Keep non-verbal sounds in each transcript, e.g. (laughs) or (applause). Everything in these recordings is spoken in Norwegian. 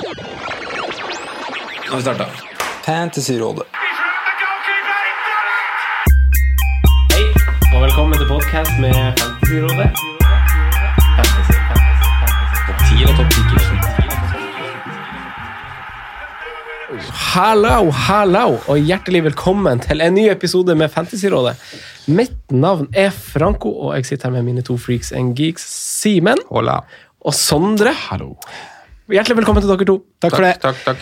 Nå har vi starta. Fantasyrådet. Hei, og velkommen til podcast med Fantasyrådet. Fantasy, fantasy, fantasy. Topp 10 eller topp 10 Hallo, hallo, og hjertelig velkommen til en ny episode med Fantasyrådet. Mitt navn er Franco, og jeg sitter her med mine to freaks and geeks, Simen Hola. og Sondre. Hallo. Hjertelig velkommen til dere to. Takk for det. Takk, takk.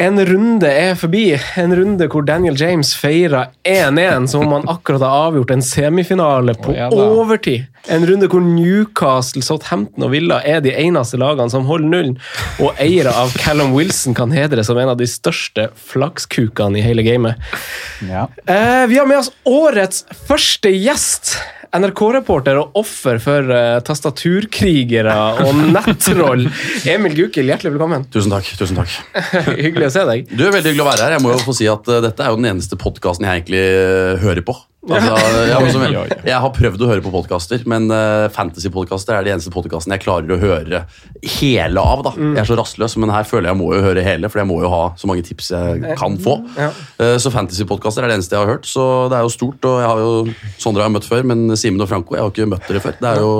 En runde er forbi. En runde hvor Daniel James feirer 1-1 som om han akkurat har avgjort en semifinale på oh, ja overtid. En runde hvor Newcastle, Southampton og Villa er de eneste lagene som holder nullen, og eiere av Callum Wilson kan hedres som en av de største flakskukene i hele gamet. Ja. Eh, vi har med oss årets første gjest. NRK-reporter og offer for uh, tastaturkrigere og (laughs) nettroll. Emil Gukild, hjertelig velkommen. Tusen takk. tusen takk. (laughs) Hyggelig å se deg. Du er Veldig hyggelig å være her. Jeg må jo få si at uh, Dette er jo den eneste podkasten jeg egentlig uh, hører på. Altså, jeg, som- (laughs) jeg har prøvd å høre på podkaster, men uh, fantasypodkaster er de eneste podkastene jeg klarer å høre hele av. da. Jeg er så rastløs, men her føler jeg jeg må jo høre hele, for jeg må jo ha så mange tips jeg kan få. Uh, så fantasypodkaster er det eneste jeg har hørt, så det er jo stort. og jeg har jo, Sondre har jeg møtt før, men Simen og Franco jeg har ikke møtt dere før. Det er jo,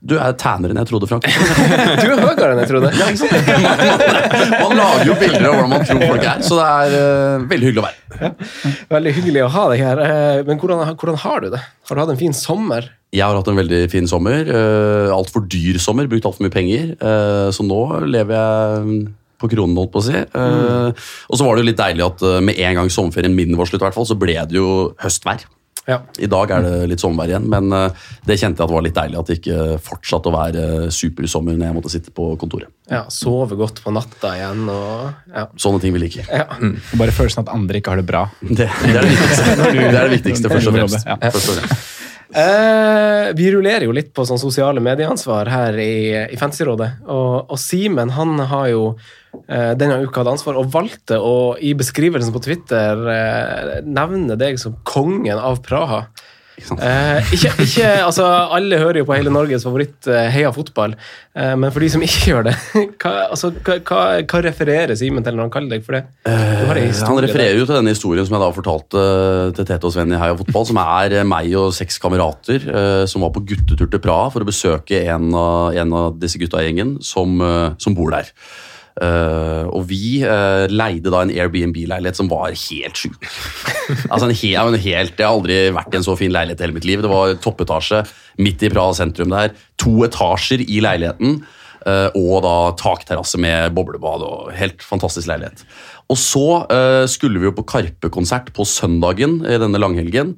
Du er tænere enn jeg trodde, Frank. (laughs) Du er høyere enn jeg trodde. (laughs) Man lager jo bilder av hvordan man tror folk er, så det er uh, veldig hyggelig å være ja. Veldig hyggelig å ha deg her. Eh, Men hvordan, hvordan har du det? Har du hatt en fin sommer? Jeg har hatt en veldig fin sommer. Uh, Altfor dyr sommer, brukt altfor mye penger. Uh, så nå lever jeg på kronen, holdt på å si. Eh, Og så var det jo litt deilig at eh, med en gang sommerferien min var slutt, så ble det jo høstvær. Ja. I dag er det litt sommervær igjen, men eh, det kjente jeg at var litt deilig at det ikke fortsatte å være eh, supersommer når jeg måtte sitte på kontoret. ja Sove godt på natta igjen og ja. Sånne ting vi liker. ja. Bare følelsen at andre ikke har det bra. Det, det er det viktigste. (laughs) Det er det viktigste, først og fremst. Ja. Først og fremst. Eh, vi rullerer jo litt på sånn sosiale medieansvar her i, i Fancyrådet. Og, og Simen han har jo eh, denne uka hatt ansvar og valgte å i beskrivelsen på Twitter eh, nevne deg som kongen av Praha. Sant? Eh, ikke, ikke, altså Alle hører jo på hele Norges favoritt eh, Heia fotball, eh, men for de som ikke gjør det, (laughs) hva, altså, hva, hva, hva refererer Simen til når han kaller deg for det? Eh, Han der. refererer jo til denne historien som jeg da fortalte eh, til Tete og Sven i Heia Fotball, som er meg og seks kamerater som var på guttetur til Praha for å besøke en av, en av disse gutta i gjengen som, som bor der. Eh, og vi eh, leide da en Airbnb-leilighet som var helt sjuk. (laughs) altså en helt, en helt, Jeg har aldri vært i en så fin leilighet i hele mitt liv. Det var toppetasje midt i Praha sentrum der. To etasjer i leiligheten. eh, og da takterrasse med boblebad og helt fantastisk leilighet. Og så skulle vi jo på Karpe-konsert på søndagen i denne langhelgen.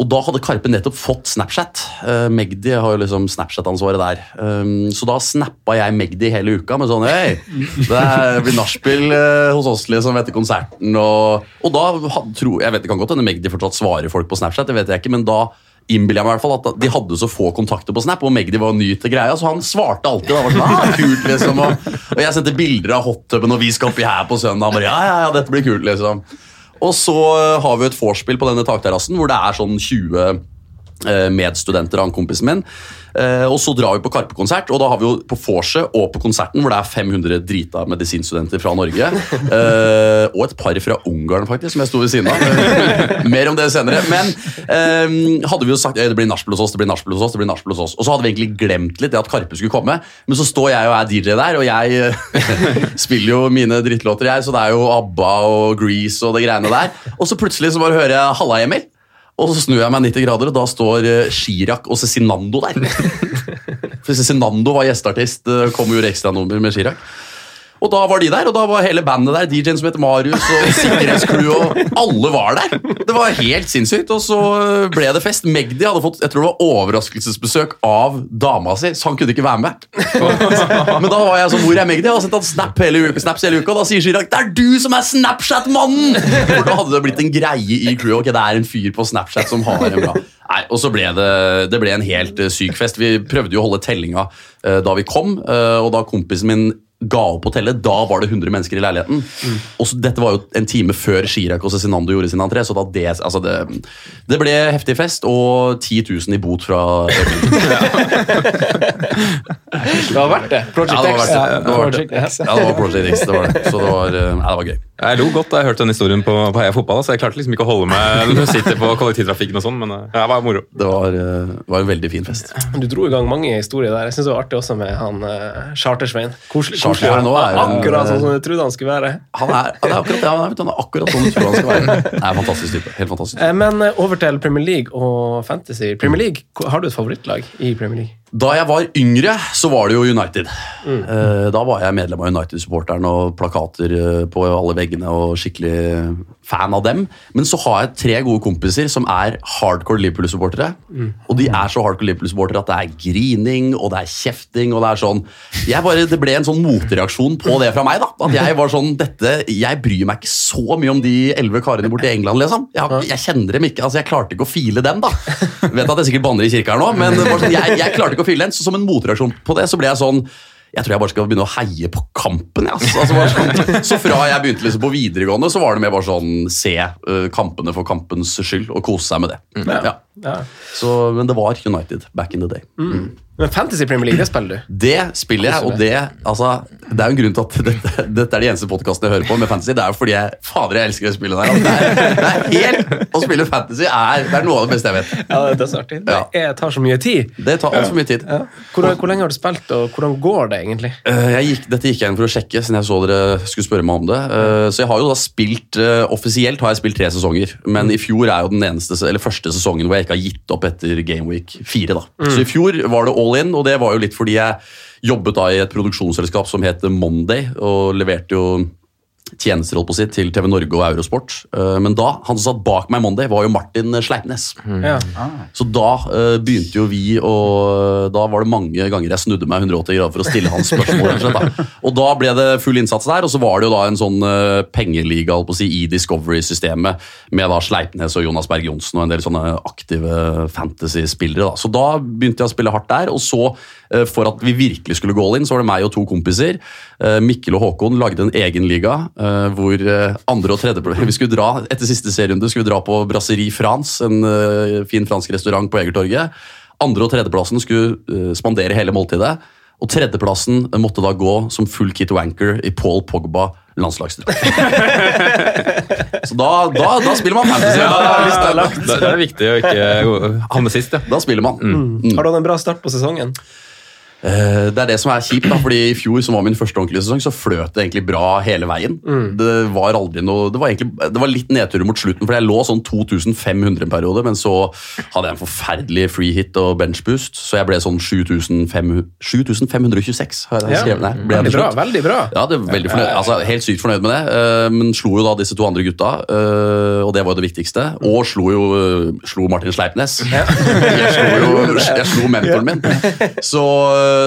Og da hadde Karpe nettopp fått Snapchat. Uh, Magdi har jo liksom Snapchat-ansvaret der. Um, så da snappa jeg Magdi hele uka med sånn Hei, det blir nachspiel eh, hos oss liksom etter konserten. Og, og da had, tro, Jeg vet det kan godt hende Magdi fortsatt svarer folk på Snapchat, det vet jeg ikke, men da innbiller jeg meg i hvert fall at de hadde så få kontakter på Snap, og Magdi var ny til greia, så han svarte alltid. Da var sånn, ah, kult liksom Og, og jeg sendte bilder av hottuben, og vi skal oppi her på søndag. Og bare, ja, ja, ja, dette blir kult liksom og så eh, har vi et vorspiel på denne takterrassen hvor det er sånn 20 eh, medstudenter av en kompisen min. Eh, og så drar vi på Karpe-konsert, og da har vi jo på vorset og på konserten hvor det er 500 drita medisinstudenter fra Norge. (laughs) Eh, og et par fra Ungarn, faktisk, som jeg sto ved siden av. Mer om det senere. Men eh, hadde vi jo sagt «Eh, det blir nachspiel hos oss, det blir nachspiel hos oss, det blir nachspiel hos oss. Og så hadde vi egentlig glemt litt det at Karpe skulle komme, men så står jeg og er DJ der, og jeg eh, (laughs) spiller jo mine drittlåter, jeg, så det er jo ABBA og Grease og det greiene der. Og så plutselig så bare hører jeg 'Halla, Emil'. Og så snur jeg meg 90 grader, og da står eh, Chirag og Cezinando der. (laughs) For Cezinando var gjesteartist, eh, kom og gjorde ekstranummer med Chirag. Og da var de der, og da var hele bandet der. DJ-en som heter Marius og (laughs) sikkerhetscrew og alle var der. Det var helt sinnssykt. Og så ble det fest. Magdi hadde fått jeg tror det var overraskelsesbesøk av dama si, så han kunne ikke være med. (laughs) Men da var jeg sånn, hvor er Magdi? Jeg har sendt han snap hele uka, snaps hele uka, og da sier Chirag det er du som er Snapchat-mannen! For da hadde det blitt en greie i crewet. Ok, det er en fyr på Snapchat som har en bra Nei, og så ble det, det ble en helt eh, syk fest. Vi prøvde jo å holde tellinga uh, da vi kom, uh, og da kompisen min ga opp å telle, da var det 100 mennesker i leiligheten. Og så, dette var jo en time før Chirag og Cezinando gjorde sin entré, så det, altså det, det ble heftig fest og 10 000 i bot fra Det var verdt det. Project X. verdt det. Det var. Project X. Ja, det var Project X. Det var det. Så det var, eh, det var gøy. Jeg lo godt da jeg hørte den historien på, på Heia Fotball. Så jeg klarte liksom ikke å holde meg (laughs) når du sitter på kollektivtrafikken og sånn, men eh, det var moro. Det var, eh, var en veldig fin fest. Du dro i gang mange historier der. Jeg synes det var artig også med han uh, Chartersvein. Koselig. koselig. Charter nå er Akkurat sånn som jeg trodde han skulle være. Han er, han er akkurat, ja, han er, er akkurat sånn du tror han skal være. (laughs) Nei, fantastisk type. Helt fantastisk. Type. Men over til Premier League og Fantasy. Premier League, Har du et favorittlag i Premier League? Da jeg var yngre, så var det jo United. Mm. Da var jeg medlem av United-supporteren og plakater eh, på alle veggene og skikkelig fan av dem. Men så har jeg tre gode kompiser som er hardcore Liverpool-supportere. Og de er så hardcore Liverpool-supportere at det er grining og det er kjefting. og Det er sånn, bare, det ble en sånn motreaksjon på det fra meg. da, At jeg var sånn, dette, jeg bryr meg ikke så mye om de elleve karene borte i England. liksom. Jeg, jeg kjenner dem ikke, altså jeg klarte ikke å file dem. da. Vet at jeg sikkert banner i kirka her nå, men sånn, jeg, jeg klarte ikke å fylle den. Så som en motreaksjon på det, så ble jeg sånn jeg tror jeg bare skal begynne å heie på kampen. jeg, Altså. Altså, sånn, så fra jeg begynte liksom på videregående, så var det mer bare sånn se uh, kampene for kampens skyld og kose seg med det. Ja. Ja. Så, men det var United back in the day. Men Fantasy Premier League, det spiller du. Det spiller jeg, og det, altså, det er jo en grunn til at (laughs) dette, dette er de eneste podkastene jeg hører på med fantasy. Det er jo fordi jeg fader, jeg elsker å spille der. Altså, det, er, det er helt, Å spille fantasy er, det er noe av det beste jeg vet. Ja, det er dødsartig. Det Ja. er- tar så mye tid. Det tar altfor mye tid. Ja. Hvor, hvor lenge har du spilt, og hvordan går det egentlig? Eh, Jeg gikk, dette gikk jeg inn for å sjekke, siden jeg så dere skulle spørre meg om det. Eh, Så jeg har jo da spilt, eh, Offisielt har jeg spilt tre sesonger, men i fjor er jo den eneste, eller første sesongen hvor jeg ikke har gitt opp etter Gameweek 4. da. Så i fjor var det all in, og det var jo litt fordi jeg jobbet da i et produksjonsselskap som het Monday, og leverte jo tjenester på sitt, til TV Norge og Eurosport. Eh, Men da, han som satt bak meg Monday, var jo Martin Sleipnes. Ja. Så da eh, begynte jo vi å Da var det mange ganger jeg snudde meg 180 grader for å stille hans spørsmål. og slett, da. Og da ble det full innsats der, og så var det jo da en sånn uh, pengeliga si, i Discovery-systemet med da Sleipnes og Jonas Berg Johnsen og en del sånne aktive fantasy-spillere. Så da begynte jeg å spille hardt der, og så, eh, for at vi virkelig skulle gå all in, så var det meg og to kompiser. Eh, Mikkel og Håkon lagde en egen liga eh, hvor uh, andre og tredje Vi skulle dra, Etter siste serierunde skulle vi dra på Brasserie France, en uh, fin fransk restaurant på Egertorget. Andre- og tredjeplassen skulle spandere hele måltidet. Og tredjeplassen måtte da gå som full kit wanker i Paul Pogba landslagsdrakt. (laughs) Så da, da, da spiller man fantasy. Da, Da, da er det viktig å ikke havne sist, ja. da spiller man. Mm. Har du hatt en bra start på sesongen? Eh, Det er det som er kjipt, da, fordi i fjor som var min første ordentlige sesong, så fløt det egentlig bra hele veien. Det var aldri noe, det var, egentlig, det var litt nedturer mot slutten, for jeg lå sånn 2500 en periode, men så hadde jeg en forferdelig free hit og bench boost, så jeg ble sånn 7526. har jeg Ja. skrevet ned. Ble Veldig bra. veldig bra. Ja, det er veldig fornøyd. Altså, helt sykt fornøyd med det. eh, Men slo jo da disse to andre gutta, eh, og det var jo det viktigste. Og slo jo slo Martin Sleipnes. (laughs) Jeg slo jo jeg slo mentoren min. Så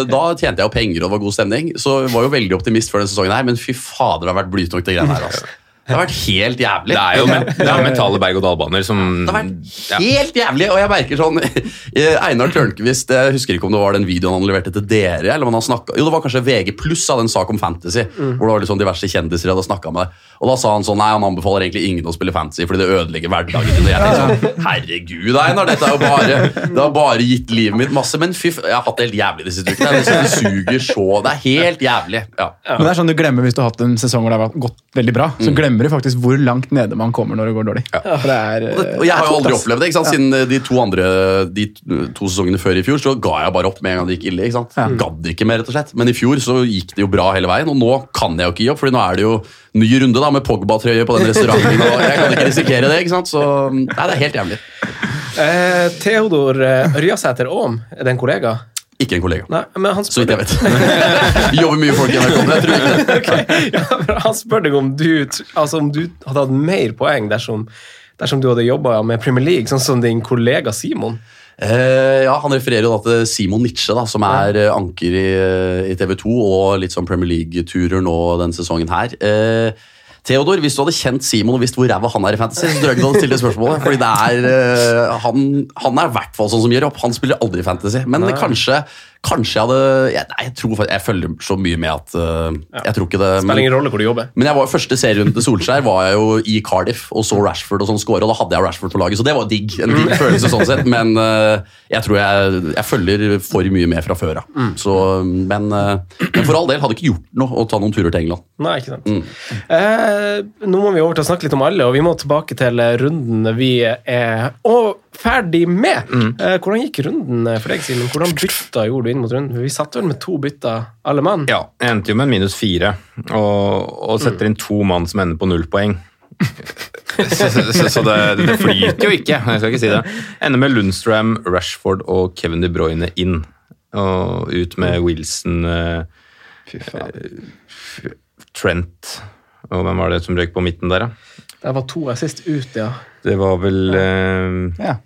da tjente jeg jo penger og det var god stemning. Så jeg var jo veldig optimist for denne sesongen her, men fy fader, det har vært blytungt, det greiene her. altså. Det har vært helt jævlig. Det er jo men, (laughs) det er mentale berg-og-dal-baner som Det har vært ja. helt jævlig, og jeg merker sånn (laughs) eh, Einar Tørnquist, jeg husker ikke om det var den videoen han leverte til dere, eller om han snakket, jo det var kanskje VG pluss av den sak om fantasy, hvor det var sånn diverse kjendiser jeg hadde snakket med. Og da sa han sånn, nei, han anbefaler egentlig ingen å spille fantasy, fordi det ødelegger hverdagen din. Og jeg tenkte sånn, (laughs) herregud Einar, dette er jo bare, det har bare gitt livet mitt masse, men fy, jeg har hatt det helt jævlig disse ukene. Det, det suger så, det er helt jævlig. Ja. Men det er sånn du glemmer hvis du har hatt en sesong hvor det har gått veldig bra. Så glemmer du faktisk hvor langt nede man kommer når det går dårlig. For det er, Og, det, og jeg har jo aldri opplevd det. ikke sant? Siden eh, de to andre De to sesongene før i fjor så ga jeg bare opp med en gang det gikk ille. ikke sant? Gadd ikke mer, rett og slett. Men i fjor så gikk det jo bra hele veien, og nå kan jeg jo ikke gi opp. fordi nå er det jo ny runde da med Pogba-trøye på den restauranten. og Jeg kan ikke risikere det. ikke sant? Så nei, det er helt jævlig. Eh, Theodor eh, Ørjasæter Aam, er det en kollega? Ikke en kollega. Nei, men han Så vidt jeg vet. (laughs) Jobber mye folk i NRK, men jeg tror ikke det. (laughs) Ok, ja, han spør deg om du, altså om du hadde hatt mer poeng dersom, dersom du hadde jobba med Premier League, sånn som din kollega Simon. Eh, ja, Han refererer jo da til Simon Nitsche, da, som er eh, anker i, i TV 2 og litt sånn Premier League-turer nå denne sesongen her. Eh, Theodor, hvis du hadde kjent Simon og visst hvor ræva han er i fantasy, så tror jeg ikke du hadde stilt det spørsmålet. Fordi det er, eh, han, han er i hvert fall sånn som gir opp. Han spiller aldri fantasy. Men kanskje, Kanskje jeg hadde jeg, Nei, jeg tror jeg følger så mye med at uh, Jeg tror ikke det Spiller ingen rolle hvor du jobber. Men jeg var første serierunde til Solskjær var jeg jo i Cardiff og så Rashford og sånn score, og da hadde jeg Rashford på laget, så det var digg. En digg følelse sånn sett, men uh, jeg tror jeg, jeg følger for mye med fra før av. Så, Men, uh, men for all del, hadde ikke gjort noe å ta noen turer til England. Nei, ikke sant. Eh, nå må vi over til å snakke litt om alle, og vi må tilbake til runden vi er og ferdig med. Eh, hvordan gikk runden for deg, Simen? Hvordan bytta gjorde du inn mot runden? Vi satt vel med to bytter, alle mann? Ja, jeg endte jo med en minus fire, og, og setter inn to mann som ender på null poeng. (laughs) så, så, så det, det, flyter jo ikke, jeg skal ikke si det. Ender med Lundstrøm, Rashford og Kevin De Bruyne inn. Og ut med Wilson, eh, Trent Og hvem var det som røyk på midten der, da? Det var to assist ut, ja. Det var vel eh, Ja.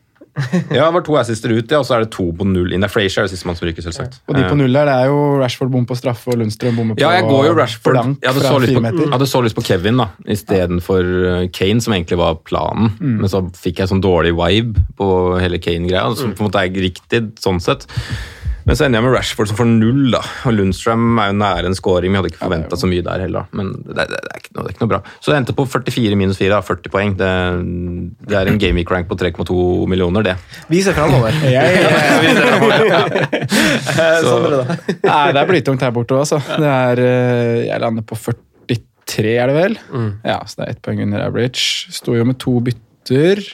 Ja, det var to assister ut, ja, og så er det to på null inn. Det er Frazier er jo sistemann som ryker, selvsagt. Og de på null der, det er jo Rashford bom på straffe og Lundstrøm bommer på Ja, jeg går jo Rashford. Jeg hadde så, lyst på, jeg hadde så lyst på Kevin da, istedenfor uh, Kane, som egentlig var planen. Mm. Men så fikk jeg sånn dårlig vibe på hele Kane-greia, som på en måte er riktig sånn sett. Men så ender jeg med Rashford som får null, da. Og Lundstrøm er jo nære en scoring, Vi hadde ikke forventa så mye der heller. Men det, det, det, er ikke noe, det er ikke noe bra. Så det endte på 44 minus 4, da, 40 poeng. Det, det er en gaming rank på 3,2 millioner, det. Viser framover. Jeg, Sondre, da? Nei, det er blytungt her borte også. Det er, eh, jeg lander på 43, er det vel? Ja, så det er ett poeng under average. Sto jo med to bytter.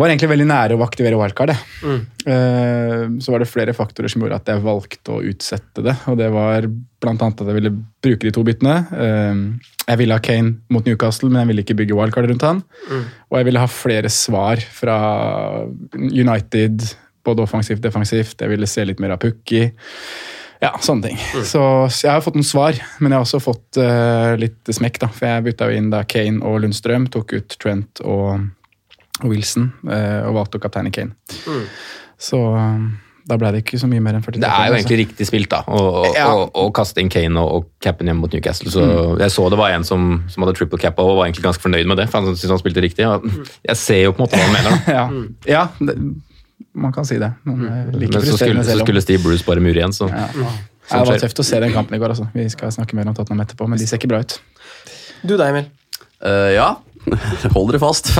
Var egentlig veldig nære å aktivere wildcard. Mm. Uh, Så var det flere faktorer som gjorde at jeg valgte å utsette det. Og det var bl.a. at jeg ville bruke de to byttene. Uh, Jeg ville ha Kane mot Newcastle, men jeg ville ikke bygge wildcard rundt han. Og jeg ville ha flere svar fra United, både offensivt og defensivt. Jeg ville se litt mer av Pukki. Ja, sånne ting. Så jeg har fått noen svar, men jeg har også fått uh, litt smekk. da, For jeg bytta jo inn da Kane og Lundstrøm, tok ut Trent og, og Wilson eh, og valgte å kapteine Kane. Så eh, da ble det ikke så mye mer enn 43. Det er jo egentlig altså. egentlig riktig spilt, da. Å Ja. kaste inn Kane og, og cappen hjemme mot Newcastle. Så Jeg så det var en som, som hadde triple cap og var egentlig ganske fornøyd med det. for Han synes han spilte riktig. Og jeg ser jo på en måte hva han mener. da. (laughs) Ja, ja det, man kan si det. Men, eh, like Men så skulle, så selv om- skulle Steve Bruce bare mure igjen. så... ja. Ja, det var tøft å se den kampen i går. Altså. Vi skal snakke mer om Tottenham etterpå, men de ser ikke bra ut. Du da, Emil? Uh, ja. (laughs) Hold dere fast.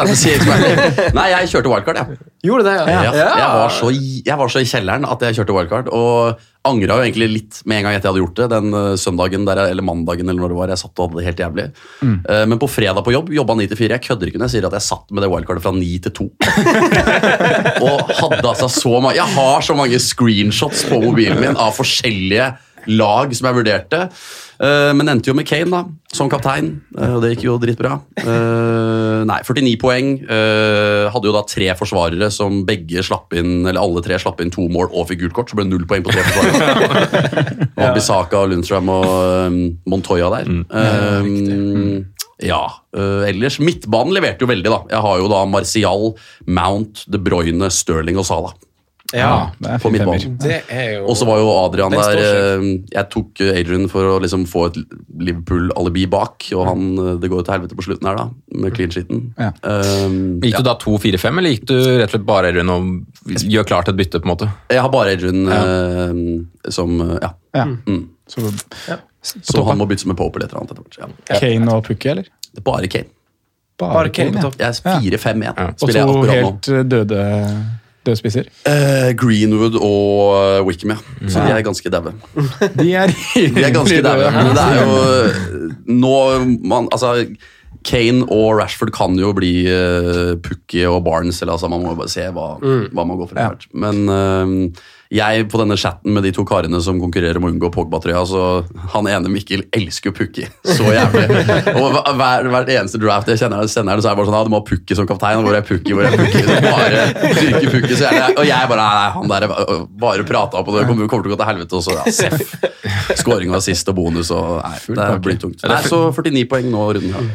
Nei, jeg kjørte wildcard, jeg. Gjorde det, ja? Ja. Jeg, var så, jeg var så i kjelleren at jeg kjørte wildcard. Og angra jo egentlig litt med en gang etter jeg hadde gjort det. Den eh, søndagen der, eller mandagen eller når det var. Jeg satt og hadde det helt jævlig. Mm. men på fredag på jobb jobba 9 til 4. Jeg kødder ikke når jeg sier at jeg satt med det wildcardet fra 9 til 2. (laughs) og hadde altså så mange Jeg har så mange screenshots på mobilen min av forskjellige lag som jeg vurderte. Eh, men endte jo med Kane da, som kaptein, eh, og det gikk jo dritbra. Eh, nei, 49 poeng. hadde jo da tre forsvarere som begge slapp inn, eller alle tre slapp inn to mål og fikk gult kort, så ble det null poeng på tre forsvarere. (laughs) Og Bisaka, Lundstrøm og Montoya der. Eh, ja, eh, ellers Midtbanen leverte jo veldig, da. Jeg har jo da Martial, Mount, De Bruyne, Stirling og Salah. Ja, er på midtbanen. Og så var jo Adrian der eh, Jeg tok Adrian for å liksom få et Liverpool-alibi bak, og han, eh, det går jo til helvete på slutten her, da, med clean sheeten. Ja. Um, Gikk ja. du da 2-4-5, eller gikk du rett og slett bare Adrian og gjør klart et bytte? på en måte? Jeg har bare Adrian uh, som Ja. Ja. Mm. Så, Så han må bytte med Pope eller et eller annet. Ja. Kane og Pukki, eller? Det er bare Kane. Bare Kane på ja. topp. Jeg er 4-5-1. Ja. Og så to helt døde dødspisser. Uh, Greenwood og eh, Wickham, ja. Så de er ganske daue. (laughs) De er, (laughs) De er ganske daue. Men det er jo nå man, Altså, Kane og Rashford kan jo bli uh, Pukki og Barnes, eller altså, man må bare se hva, hva man går for. Ja. Men eh, jeg på denne chatten med de to karene som konkurrerer om å unngå Pogba-trøya, så han ene Mikkel elsker jo Pukki så jævlig. og hver, hver, eneste draft jeg kjenner, sender det, så er det bare sånn ja, du må ha Pukki som kaptein. Hvor er Pukki? Hvor er Pukki? Bare dyrker Pukki. Så jeg, og jeg bare nei, han der er bare prata opp, og det kommer, kommer til å gå til helvete. Og så ja, seff. Skåring var sist og bonus og nei, det blir tungt. Nei, så 49 poeng nå runden her.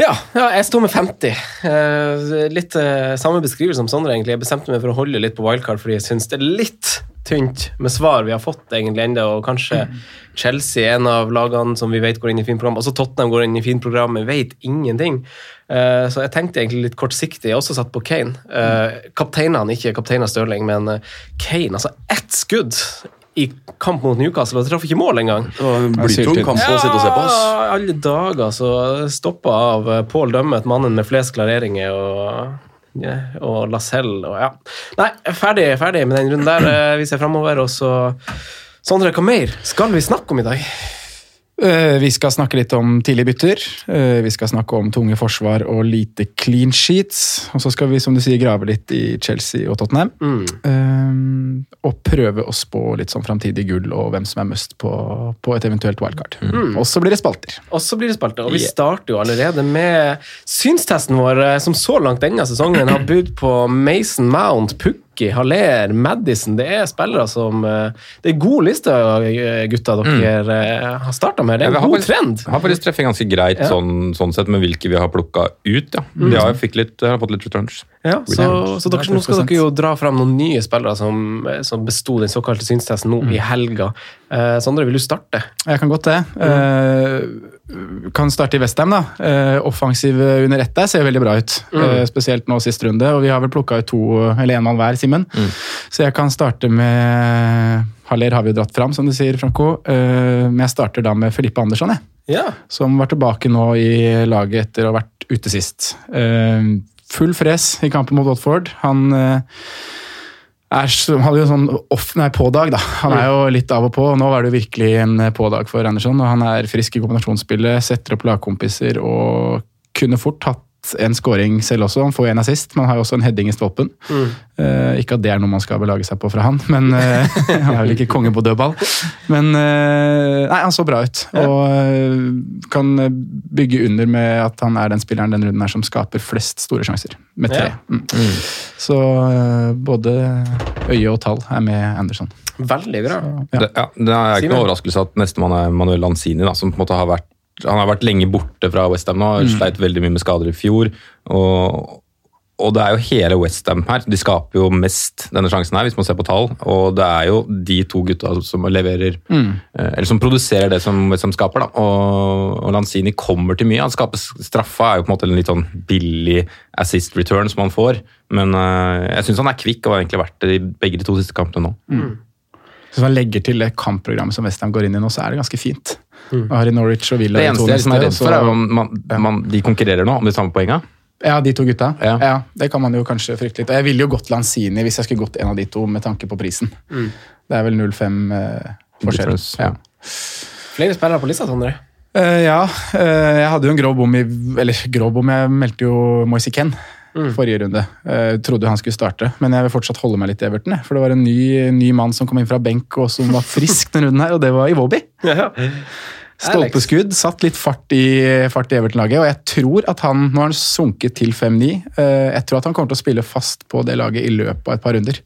Ja, ja, jeg står med 50. Eh, litt eh, samme beskrivelse som Sondre, egentlig. Jeg bestemte meg for å holde litt på wildcard fordi jeg syns det er litt tynt med svar vi har fått egentlig ennå, og kanskje Chelsea er en av lagene som vi vet går inn i fint program. Også Tottenham går inn i fint program, men vet ingenting. Eh, så jeg tenkte egentlig litt kortsiktig. Jeg har også satt på Kane. Uh, kapteinene, ikke kapteinen Stirling, men eh, Kane. Altså ett skudd i kamp mot Newcastle, og traff ikke mål engang. Blytung kamp å sitte og se på. Oss. Ja, alle dager så stoppa av Paul Dømmet, mannen med flest klareringer, og, ja, og Lascelles og ja. Nei, ferdig, ferdig med den runden der. Eh, Vi ser framover, og så Sondre, hva mer skal vi snakke om i dag? Eh, Vi skal snakke litt om tidlige bytter. Eh, Vi skal snakke om tunge forsvar og lite clean sheets. Og så skal vi som du sier, grave litt i Chelsea og Tottenham. Mm. Og prøve å spå litt sånn framtidig gull og hvem som er must på, på et eventuelt wildcard. Og så blir det spalter. Og så blir det spalter, og vi Yeah. starter jo allerede med synstesten vår, eh, som så langt denne sesongen har (clears throat) budt på Mason Mount, Pukki, Haller, Madison. Det er spillere som eh, Det er god liste, av gutta, dere mm. har starta med. Det er en god faktisk- trend. Har faktisk treffet ganske greit Ja. sånn, sånn sett med hvilke vi har plukka ut. Ja. De har, fikk litt, har fått litt returns. Ja, så, så dere, nå skal dere jo dra fram noen nye spillere som, som besto den såkalte synstesten nå i helga. Eh, Sondre, vil du starte? Jeg kan godt det. Eh, kan starte i Westham, da. Eh, offensiv under ett der ser veldig bra ut. Eh, spesielt nå siste runde. Og vi har vel plukka ut to, eller én mann hver, Simen. Så jeg kan starte med Haller har vi jo dratt fram, som du sier, Franco. Eh, men jeg starter da med Filippe Andersson, jeg. Ja. Som var tilbake nå i laget etter å ha vært ute sist. Full fres i kampen mot Watford. Han eh, er, hadde jo sånn off, nei, på-dag, da. Han er jo litt av og på. og Nå var det jo virkelig en på-dag for Andersson. og Han er frisk i kombinasjonsspillet, setter opp lagkompiser og kunne fort hatt en scoring selv også. Han får en assist, men han har jo også en heading i stolpen. Eh, ikke at det er noe man skal belage seg på fra han, men uh, (laughs) han er vel ikke konge på dødball. Men uh, nei, han så bra ut, og eh, kan bygge under med at han er den spilleren den runden her som skaper flest store sjanser, med tre. Ja. Mm. Så eh, både øye og tall er med Anderson. Veldig bra. Ja. Det, ja, det er ikke noe overraskelse at nestemann er Manuel Lanzini, da, som på en måte har vært han har vært lenge borte fra Westham nå, sleit veldig mye med skader i fjor. Og, og det er jo hele Westham her. De skaper jo mest denne sjansen her, hvis man ser på tall. Og det er jo de to gutta som leverer mm. Eller som produserer det som Westham skaper. da. Og, og Lanzini kommer til mye. Han skaper straffa, er jo på en måte en litt sånn billig assist return som han får. Men uh, jeg syns han er kvikk og har egentlig vært det i begge de to siste kampene nå. Hvis man legger til det kampprogrammet som Westham går inn i nå, så er det ganske fint. Nå har i Norwich og Villa Det eneste jeg er redd for, er om man, man, de konkurrerer nå om de samme poengene. Ja, de to gutta. Ja. Ja. Det kan man jo kanskje frykte litt. Og Jeg ville jo gått Lanzini hvis jeg skulle gått en av de to med tanke på prisen. Det er vel 0,5 eh, forskjell. Ja. ja. Flere spillere på lista, Sondre. Uh, ja, Uh, jeg hadde jo en grå bom i Eller grå bom, jeg meldte jo Moise Ken forrige runde. Uh, trodde jo han skulle starte, men jeg vil fortsatt holde meg litt i Everton. For det var en ny, ny mann som kom inn fra benk og som var frisk denne runden her, og det var Iwobi. (laughs) Ja. Stolpeskudd, satt litt fart i, fart i Everton-laget, og jeg tror at han Nå har han sunket til 5-9. Eh, Jeg tror at han kommer til å spille fast på det laget i løpet av et par runder.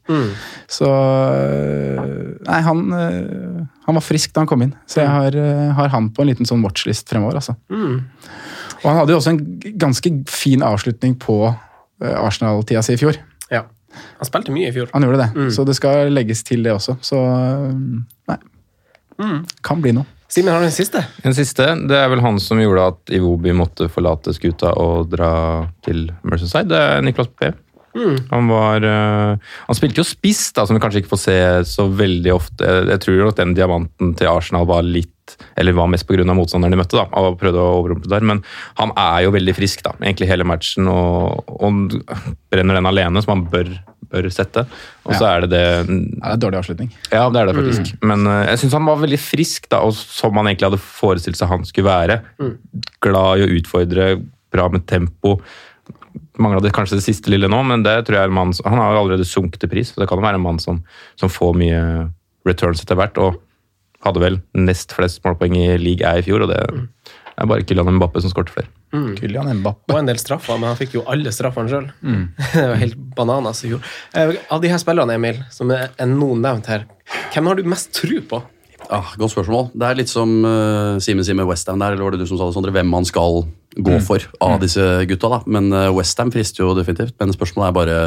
Så eh, Nei, han, eh, han var frisk da han kom inn, så jeg har, eh, har han på en liten sånn watchlist fremover, altså. Og han hadde jo også en ganske fin avslutning på Arsenal-tida si i fjor. ja. Han spilte mye i fjor. Han gjorde det, så det skal legges til det også. Så nei, nei. Kan bli noe. Simen, har du en siste? En siste det er vel han som gjorde at Iwobi måtte forlate skuta og dra til Merceside. Det er Niklas P. Han var uh, Han spilte jo spiss, da, som vi kanskje ikke får se så veldig ofte. Jeg, tror nok den diamanten til Arsenal var litt Eller var mest pga. motstanderen de møtte, da, og prøvde å overrumple der. Men han er jo veldig frisk, da, egentlig hele matchen, og, og brenner den alene, som han bør, bør sette. Og så Ja. er det det Ja, det er dårlig avslutning. ja, det er det faktisk. Men eh, jeg syns han var veldig frisk, da, og som han egentlig hadde forestilt seg han skulle være. Glad i å utfordre, bra med tempo. Mangla det kanskje det siste lille nå, men det tror jeg er en mann han har jo allerede sunket i pris. så Det kan jo være en mann som, som får mye returns etter hvert, og hadde vel nest flest målpoeng i league er i fjor, og det er bare Kylian Mbappe som skåret flere. Kylian Mbappe. Og en del straffer, men han fikk jo alle straffene sjøl. (laughs) det var helt bananas i fjor. Eh, Av de her spillerne, Emil, som er nå nevnt her, hvem har du mest tru på? Ah, godt spørsmål. Det er litt som uh, Simen sier med Westham der, eller var det du som sa det, Sondre, hvem man skal gå for av disse gutta. da. Men uh, Westham frister jo definitivt. Men spørsmålet er bare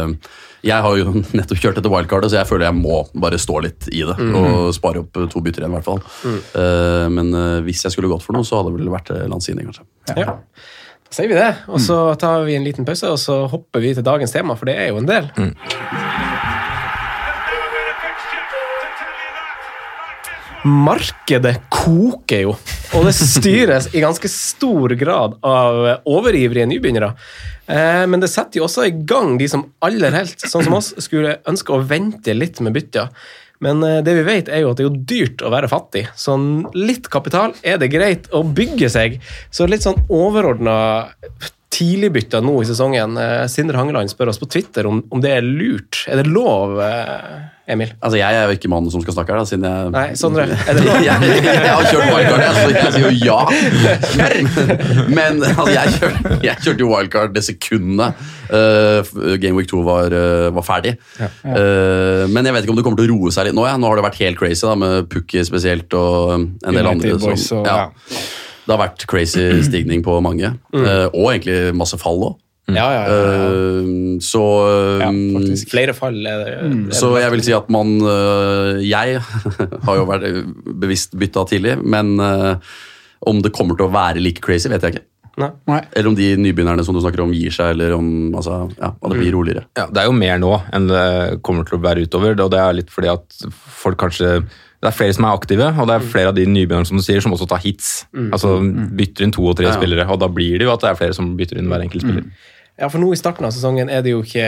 Jeg har jo (laughs) nettopp kjørt etter wildcardet, så jeg føler jeg må bare stå litt i det. Og spare opp to bytter igjen, i hvert fall. Uh, men uh, hvis jeg skulle gått for noe, så hadde det vel vært Lanzini, kanskje. Ja. Da sier vi det, og så tar vi en liten pause, og så hopper vi til dagens tema, for det er jo en del. Markedet koker jo, og det styres i ganske stor grad av overivrige nybegynnere. Eh, Men det setter jo også i gang de som aller helst, sånn som oss, skulle ønske å vente litt med bytta. Men eh, det vi vet er jo at det er dyrt å være fattig, så litt kapital er det greit å bygge seg. Så litt sånn overordna tidligbytta nå i sesongen. Eh, Sindre Hangeland spør oss på Twitter om, om det er lurt. Er det lov, Emil? Altså, Jeg er jo ikke mannen som skal snakke her, da, siden jeg Nei, Sondre, er det lov? jeg, jeg har kjørt wildcard, jeg, så jeg sier jo ja. (laughs) Men altså, jeg, kjørte, jeg kjørte jo wildcard det sekundet uh, Game Week 2 var, uh, var ferdig. Uh, men jeg vet ikke om det kommer til å roe seg litt nå. Ja. Nå har det vært helt crazy, da, med Pukki spesielt og en del United andre. Boys som, og- ja. ja. Det har vært crazy stigning på mange, uh, og egentlig masse fall òg. Ja, ja, ja, ja. Uh, så Ja, um. Flere fall er det. er det så jeg vil si at man øh, Jeg (laughs) har jo vært bevisst bytta tidlig, men om det kommer til å være like crazy, vet jeg ikke. Nei. Eller om de nybegynnerne som du snakker om, gir seg, eller om altså, ja, at det blir roligere. Ja, det er jo mer nå enn det kommer til å være utover, og det er litt fordi at folk kanskje det er flere som er aktive, og det er flere av de nybegynnerne som du sier, som også tar hits. Altså bytter inn to og tre Ja. spillere, og da blir det jo at det er flere som bytter inn hver enkelt spiller. Ja, for nå i starten av sesongen er det jo ikke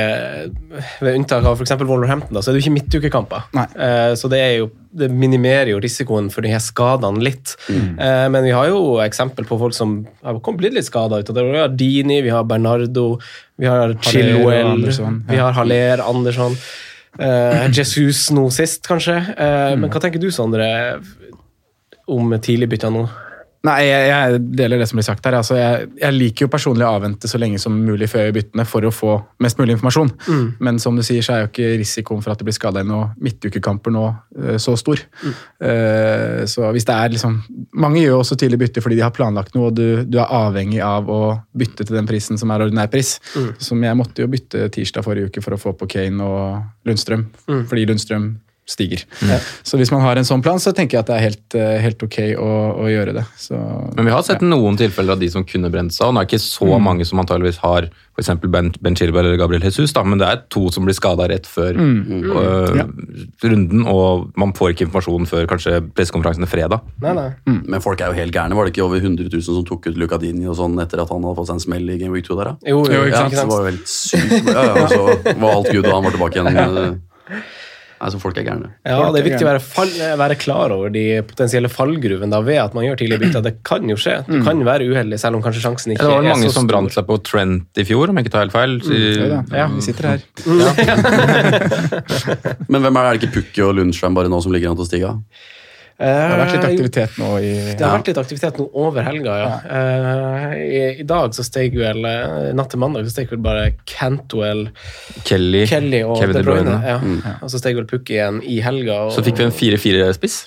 Ved unntak av for Wolverhampton, da, så er det jo ikke midtukekamper. Eh, så det, jo, det minimerer jo risikoen for de her skadene litt. Eh, men vi har jo eksempel på folk som har blitt litt skada Vi har Dini, vi har Bernardo, vi har Chilwell, ja. vi har Haller, Andersson. Uh, Jesus nå sist, kanskje. Mm. Men hva tenker du, Sondre, om tidligbytta nå? Nei, jeg, jeg deler det som blir sagt her. Altså, jeg, jeg liker jo personlig å avvente så lenge som mulig før jeg gjør byttene for å få mest mulig informasjon. Men som du sier, så er jo ikke risikoen for at det blir skada i noen midtukekamper nå eh, så stor. Eh, så hvis det er liksom Mange gjør jo også tidlig bytte fordi de har planlagt noe, og du, du er avhengig av å bytte til den prisen som er ordinær pris. Som jeg måtte jo bytte tirsdag forrige uke for å få på Kane og Lundstrøm, fordi Lundstrøm stiger. Så hvis man har en sånn plan, så tenker jeg at det er helt, eh, helt ok å, å gjøre det. Så, Men vi har sett noen tilfeller av de som kunne brent seg, og det er ikke så mange som antageligvis har f.eks. Ben, ben Chilwell eller Gabriel Jesus, da, men det er to som blir skada rett før øh, Ja. runden, og man får ikke informasjon før kanskje pressekonferansen er fredag. Nei, nei. Men folk er jo helt gærne. Var det ikke over 100 000 som tok ut Lucadini og sånn etter at han hadde fått seg en smell i Game Week 2 der, da? Jo, jo, ikke sant. Ja, det var jo helt sykt. Ja, ja, og så var alt good, og han var tilbake igjen. (laughs) Nei, så folk er gærne. Ja, det er viktig å være, fall, være klar over de potensielle fallgruvene da, ved at man gjør tidlige bytter. (clears throat) Det kan jo skje. Du kan være uheldig, selv om kanskje sjansen ikke er så stor. det var mange som brant seg på Trent i fjor, om jeg ikke tar helt feil. Så... da, Ja. vi sitter her. (laughs) Men hvem er det, er det ikke Pukki og Lundstrøm bare nå som ligger an til å stige av? Det har vært litt Eh, aktivitet nå i Det har vært litt aktivitet nå over helga, ja. Eh, i, I dag så steg vel eh, Natt til mandag så steg vel bare Cantwell, Kelly, Kelly og Kevin De Bruyne. Ja. Mm. Og så steg vel Pukki igjen i helga. Og, Så fikk vi en 4-4-spiss.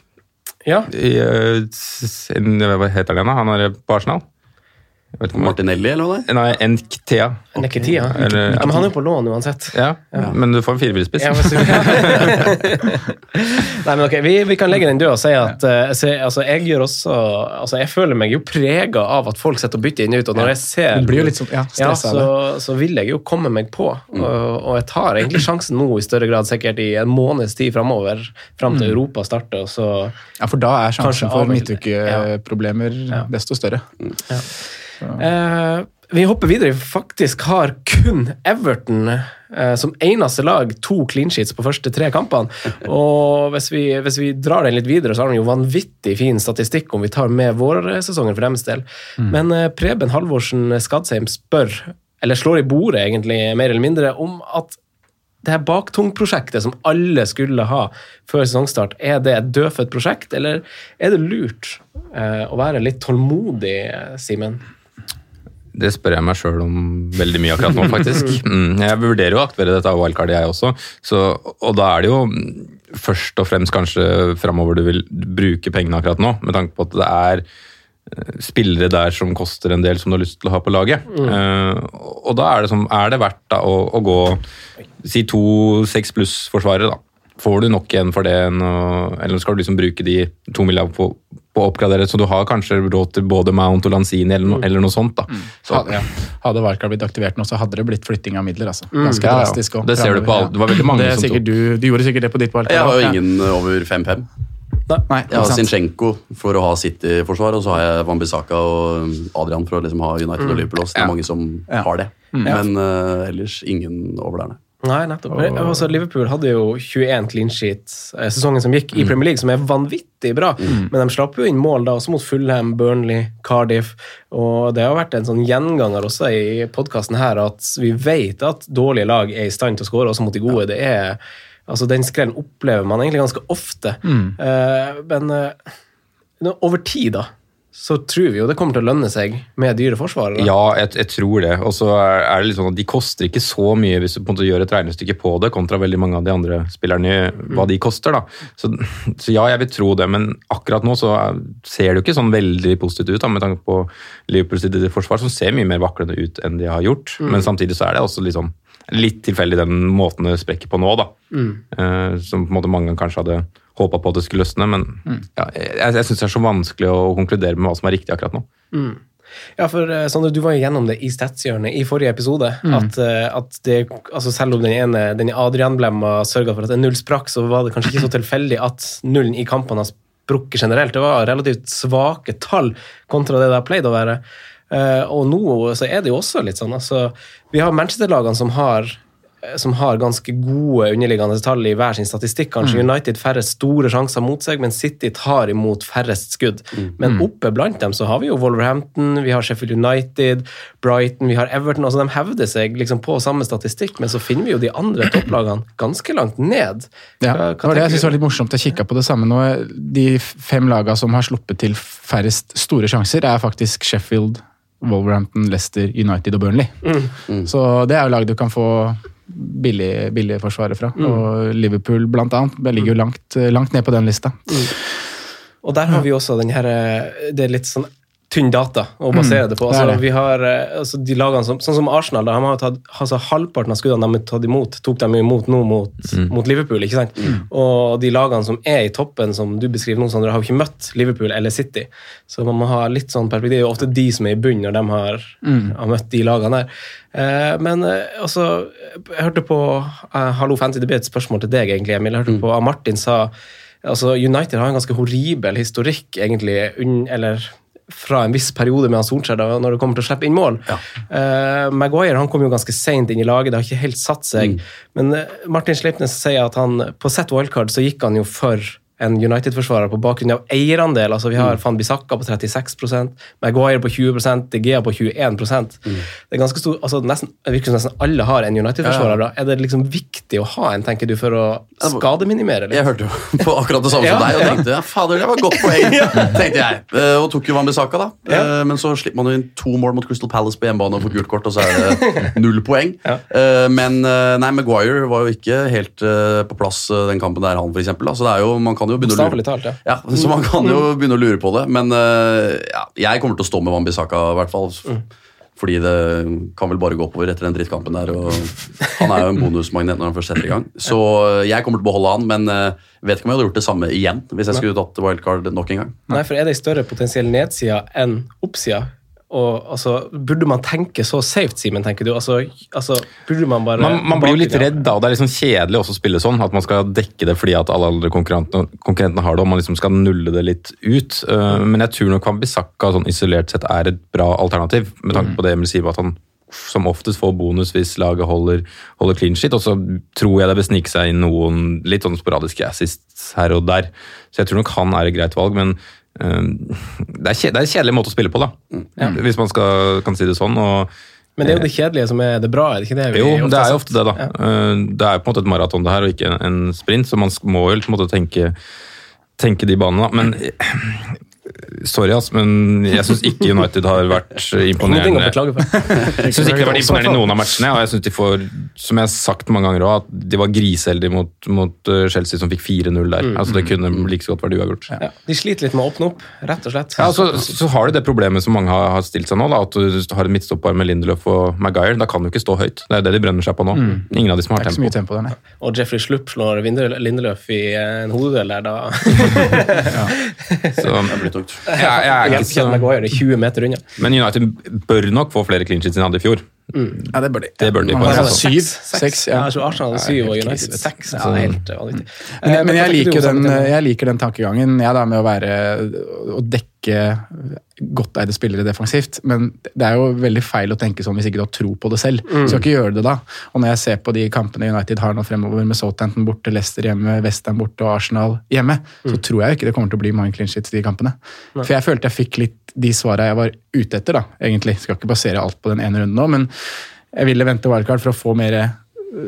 Ja, I, uh, Hva heter den, da? Han er på Arsenal? Jeg vet ikke om Martinelli, eller hva det er? Nei, Nketia. Neketia. Eller- Ja, men han er jo på lån uansett. Ja, men du får en 4-4-spiss. Ja, (laughs) Nei, men ok, vi, vi kan legge den død og si at uh, se, altså, jeg gjør også altså, Jeg føler meg jo prega av at folk sitter og bytter inn og ut, og når jeg ser Det blir jo litt sånn, ja, ja, så, så vil jeg jo komme meg på. Og, og jeg tar egentlig sjansen nå i større grad, sikkert i en måneds tid framover, fram til Europa starter. og Så, Ja, for da er sjansen for midtukeproblemer desto større. Eh, vi hopper videre. Vi faktisk har kun Everton uh, som eneste lag to clean sheets på første tre kampene. Og hvis vi, hvis vi drar den litt videre, så har de jo vanvittig fin statistikk om vi tar med vårsesongen for deres del. Men uh, Preben Halvorsen Skadsheim spør, eller slår i bordet egentlig, mer eller mindre, om at det her baktungprosjektet som alle skulle ha før sesongstart, er det et dødfødt prosjekt, eller er det lurt eh, å være litt tålmodig, Simen? Det spør jeg meg sjøl om veldig mye akkurat nå, faktisk. (laughs) Mm, jeg vurderer jo å aktivere dette wildcardet, jeg også. Så, og da er det jo først og fremst kanskje framover du vil bruke pengene akkurat nå, med tanke på at det er eh, spillere der som koster en del som du har lyst til å ha på laget. Eh, og da er det, som, er det verdt da, å, å gå si to seks pluss-forsvarere, da. Får du nok igjen for det, eller skal du liksom bruke de to milliardene på, på å oppgradere, så du har kanskje råd til både Mount og Lanzini eller, no, eller noe sånt. da. Så, Hadde, ja. hadde Wildcard blitt aktivert nå, så hadde det blitt flytting av midler. altså. Ganske Ja, ja. drastisk. også Det ser du på alle. Det var veldig mange Det som sikkert tok- du, du gjorde sikkert det på ditt Wildcard. Jeg har jo ja. ingen over 5-5. Nei, Jeg har. Zinchenko for å ha City-forsvar, og så har jeg Wambisaka og Adrian for å liksom ha United og Liverpool. Det er mange som Ja. har det. Men uh, ellers ingen over der, nei. Nei, nettopp. Og... Altså, Liverpool hadde jo 21 clean sheet eh, sesongen som gikk i Premier League, som er vanvittig bra. Men de slapp jo inn mål da, også mot Fulham, Burnley, Cardiff. Og det har vært en sånn gjenganger også i podkasten her at vi vet at dårlige lag er i stand til å skåre også mot de gode. Det er, altså Den skrellen opplever man egentlig ganske ofte. Eh, men uh, over tid, da, så tror vi jo det kommer til å lønne seg med dyre forsvarere. Ja, jeg, jeg tror det. Og så er det litt sånn at de koster ikke så mye hvis du på en måte gjør et regnestykke på det, kontra veldig mange av de andre spillerne, hva de koster. da. Så, så ja, jeg vil tro det, men akkurat nå så er- ser det jo ikke sånn veldig positivt ut, da, med tanke på Liverpools forsvar, som ser mye mer vaklende ut enn de har gjort. Men samtidig så er det også litt sånn litt tilfeldig den måten det sprekker på nå, da. Eh, som på en måte mange kanskje hadde håpa på at det skulle løsne, men ja, jeg, jeg syns det er så vanskelig å konkludere med hva som er riktig akkurat nå. Ja, for eh, du var jo gjennom det i Statshjørnet i forrige episode. At, eh, at det, altså selv om den ene den Adrian-blemma sørga for at en null sprakk, så var det kanskje ikke så (laughs) tilfeldig at nullen i kampene har sprukket generelt. Det var relativt svake tall kontra det det har pleid å være. Eh, og nå så er det jo også litt sånn altså, Vi har Manchester-lagene som har som har ganske gode underliggende tall i hver sin statistikk. Kanskje United færrest store sjanser mot seg, men City tar imot færrest skudd. Men oppe blant dem så har vi jo Wolverhampton, vi har Sheffield United, Brighton, vi har Everton. altså De hevder seg liksom på samme statistikk, men så finner vi jo de andre topplagene ganske langt ned. Ja, Hva- hva det jeg synes var litt morsomt. Jeg kikka på det samme nå. De fem lagene som har sluppet til færrest store sjanser, er faktisk Sheffield, Wolverhampton, Leicester, United og Burnley. Så det er jo lag du kan få billige, billig forsvaret fra. Og Liverpool blant annet ligger jo langt, langt ned på den lista. Og der har vi også den her eh, Det er litt sånn tynn data å basere det på. Altså, det. vi har eh, altså, de lagene som, Sånn som Arsenal, da, de har tatt, altså, halvparten av skuddene de har tatt imot, tok de imot nå mot, mot Liverpool. ikke sant? Og de lagene som er i toppen, som du beskriver nå, Sondre, har jo ikke møtt Liverpool eller City. Så man må ha litt sånn perspektiv. Det er jo ofte de som er i bunnen når de har, har møtt de lagene der. Eh, men eh, altså, jeg hørte på eh, Hallo Fancy, det ble et spørsmål til deg, egentlig, Emil. Jeg hørte på at Martin sa altså United har en ganske horribel historikk, egentlig, eller fra en viss periode med han Solskjær da, når det kommer til å slippe inn mål. Eh, Maguire han kom jo ganske seint inn i laget, det har ikke helt satt seg. Men eh, Martin Sleipnes sier at han på set wildcard så gikk han jo for en United-forsvarer på bakgrunn av eierandel. Altså Vi har Van Bissaka på 36% Maguire på 20 De Gea på 21% Det er ganske stor, altså nesten, Det virker som nesten alle har en United-forsvarer. Ja. Er det liksom viktig å ha en, tenker du, for å skademinimere? Jeg hørte jo på akkurat det samme (laughs) Ja, som deg og tenkte ja, fader, det var godt poeng. (laughs) tenkte jeg. Eh, Og tok jo Van Bissaka, da. Ja. Men så slipper man jo inn to mål mot Crystal Palace på hjemmebane og får gult kort, og så er det (laughs) null poeng. Eh, Men eh, nei, Maguire var jo ikke helt eh, på plass eh, den kampen der, han, for eksempel. da. Så det er jo, man kan jo begynne å lure talt, ja. ja, så man kan jo begynne å lure på det. Men eh, ja, jeg kommer til å stå med Wambisaka, i hvert fall. Fordi det kan vel bare gå oppover etter den drittkampen der. og Han er jo en bonusmagnet når han først setter i gang. Så eh, jeg kommer til å beholde han, men eh, vet ikke om jeg hadde gjort det samme igjen hvis jeg skulle tatt wildcard nok en gang. Nei, for er det en større potensiell nedside enn oppsida? Og altså, Burde man tenke så safe, Simen, tenker du? Altså, altså, burde man bare Man, man blir jo litt redd, da. og Det er liksom kjedelig også å spille sånn. At man skal dekke det fordi at alle andre konkurrentene, konkurrentene har det, og man liksom skal nulle det litt ut. Uh, men jeg tror nok Wambisaka sånn isolert sett er et bra alternativ, med tanke på det Emil sier, at han som oftest får bonus hvis laget holder, holder clean shit. Og så tror jeg det bør snike seg inn noen litt sånn sporadiske assists her og der. Så jeg tror nok han er et greit valg, men det, er kje, det er en kjedelig måte å spille på, da. Hvis man skal, kan si det sånn. og Men det er jo det kjedelige som er det bra, er det ikke det? vi jo, det er jo ofte det, da. Ja. Det er jo på en måte et maraton det her, og ikke en sprint, så man må jo på en måte tenke, tenke de banene. da. Men Sorry, ass, men jeg syns ikke United har vært (laughs) imponerende. (laughs) Jeg synes ikke de har vært imponerende i noen av matchene, og jeg synes de får, som jeg har sagt mange ganger også, at de var griseheldige mot, mot uh, Chelsea, som fikk 4-0 der. Altså Det kunne like så godt vært uavgjort. Ja. Ja, de sliter litt med å åpne opp, rett og slett. Ja, så, så har du det problemet som mange har, har stilt seg nå, da, at du har et midtstopper med Lindelöf og Maguire. Da kan du ikke stå høyt. Det er det de brenner seg på nå. Ingen av de som har tempo. tempo der. Og Jeffrey Slupp slår Lindelöf i en hodeduell der, da (laughs) ja. Så, Tungt. jeg, jeg er ikke så, Maguire er 20 meter unna. men United bør nok få flere clean sheets enn de hadde i fjor. Ja, det bør de. Det bør de bare. få, altså. Syv? Seks. Ja. ja. Arsenal hadde syv og United seks. Ja, det er helt vanvittig. Men, Eh, men jeg, liker den, samme jeg liker den tankegangen. Jeg da med å være å dekke godt eide spillere defensivt. Men det er jo veldig feil å tenke sånn hvis ikke du har tro på det selv. Du skal ikke gjøre det da. Og når jeg ser på de kampene United har nå fremover med Southampton borte, Leicester hjemme, Western borte og Arsenal hjemme, så tror jeg ikke det kommer til å bli mange clean shits i de kampene. For jeg følte jeg fikk litt de svara jeg var ute etter, da, egentlig. Skal ikke basere alt på den ene runden nå, men jeg ville vente wildcard for å få mer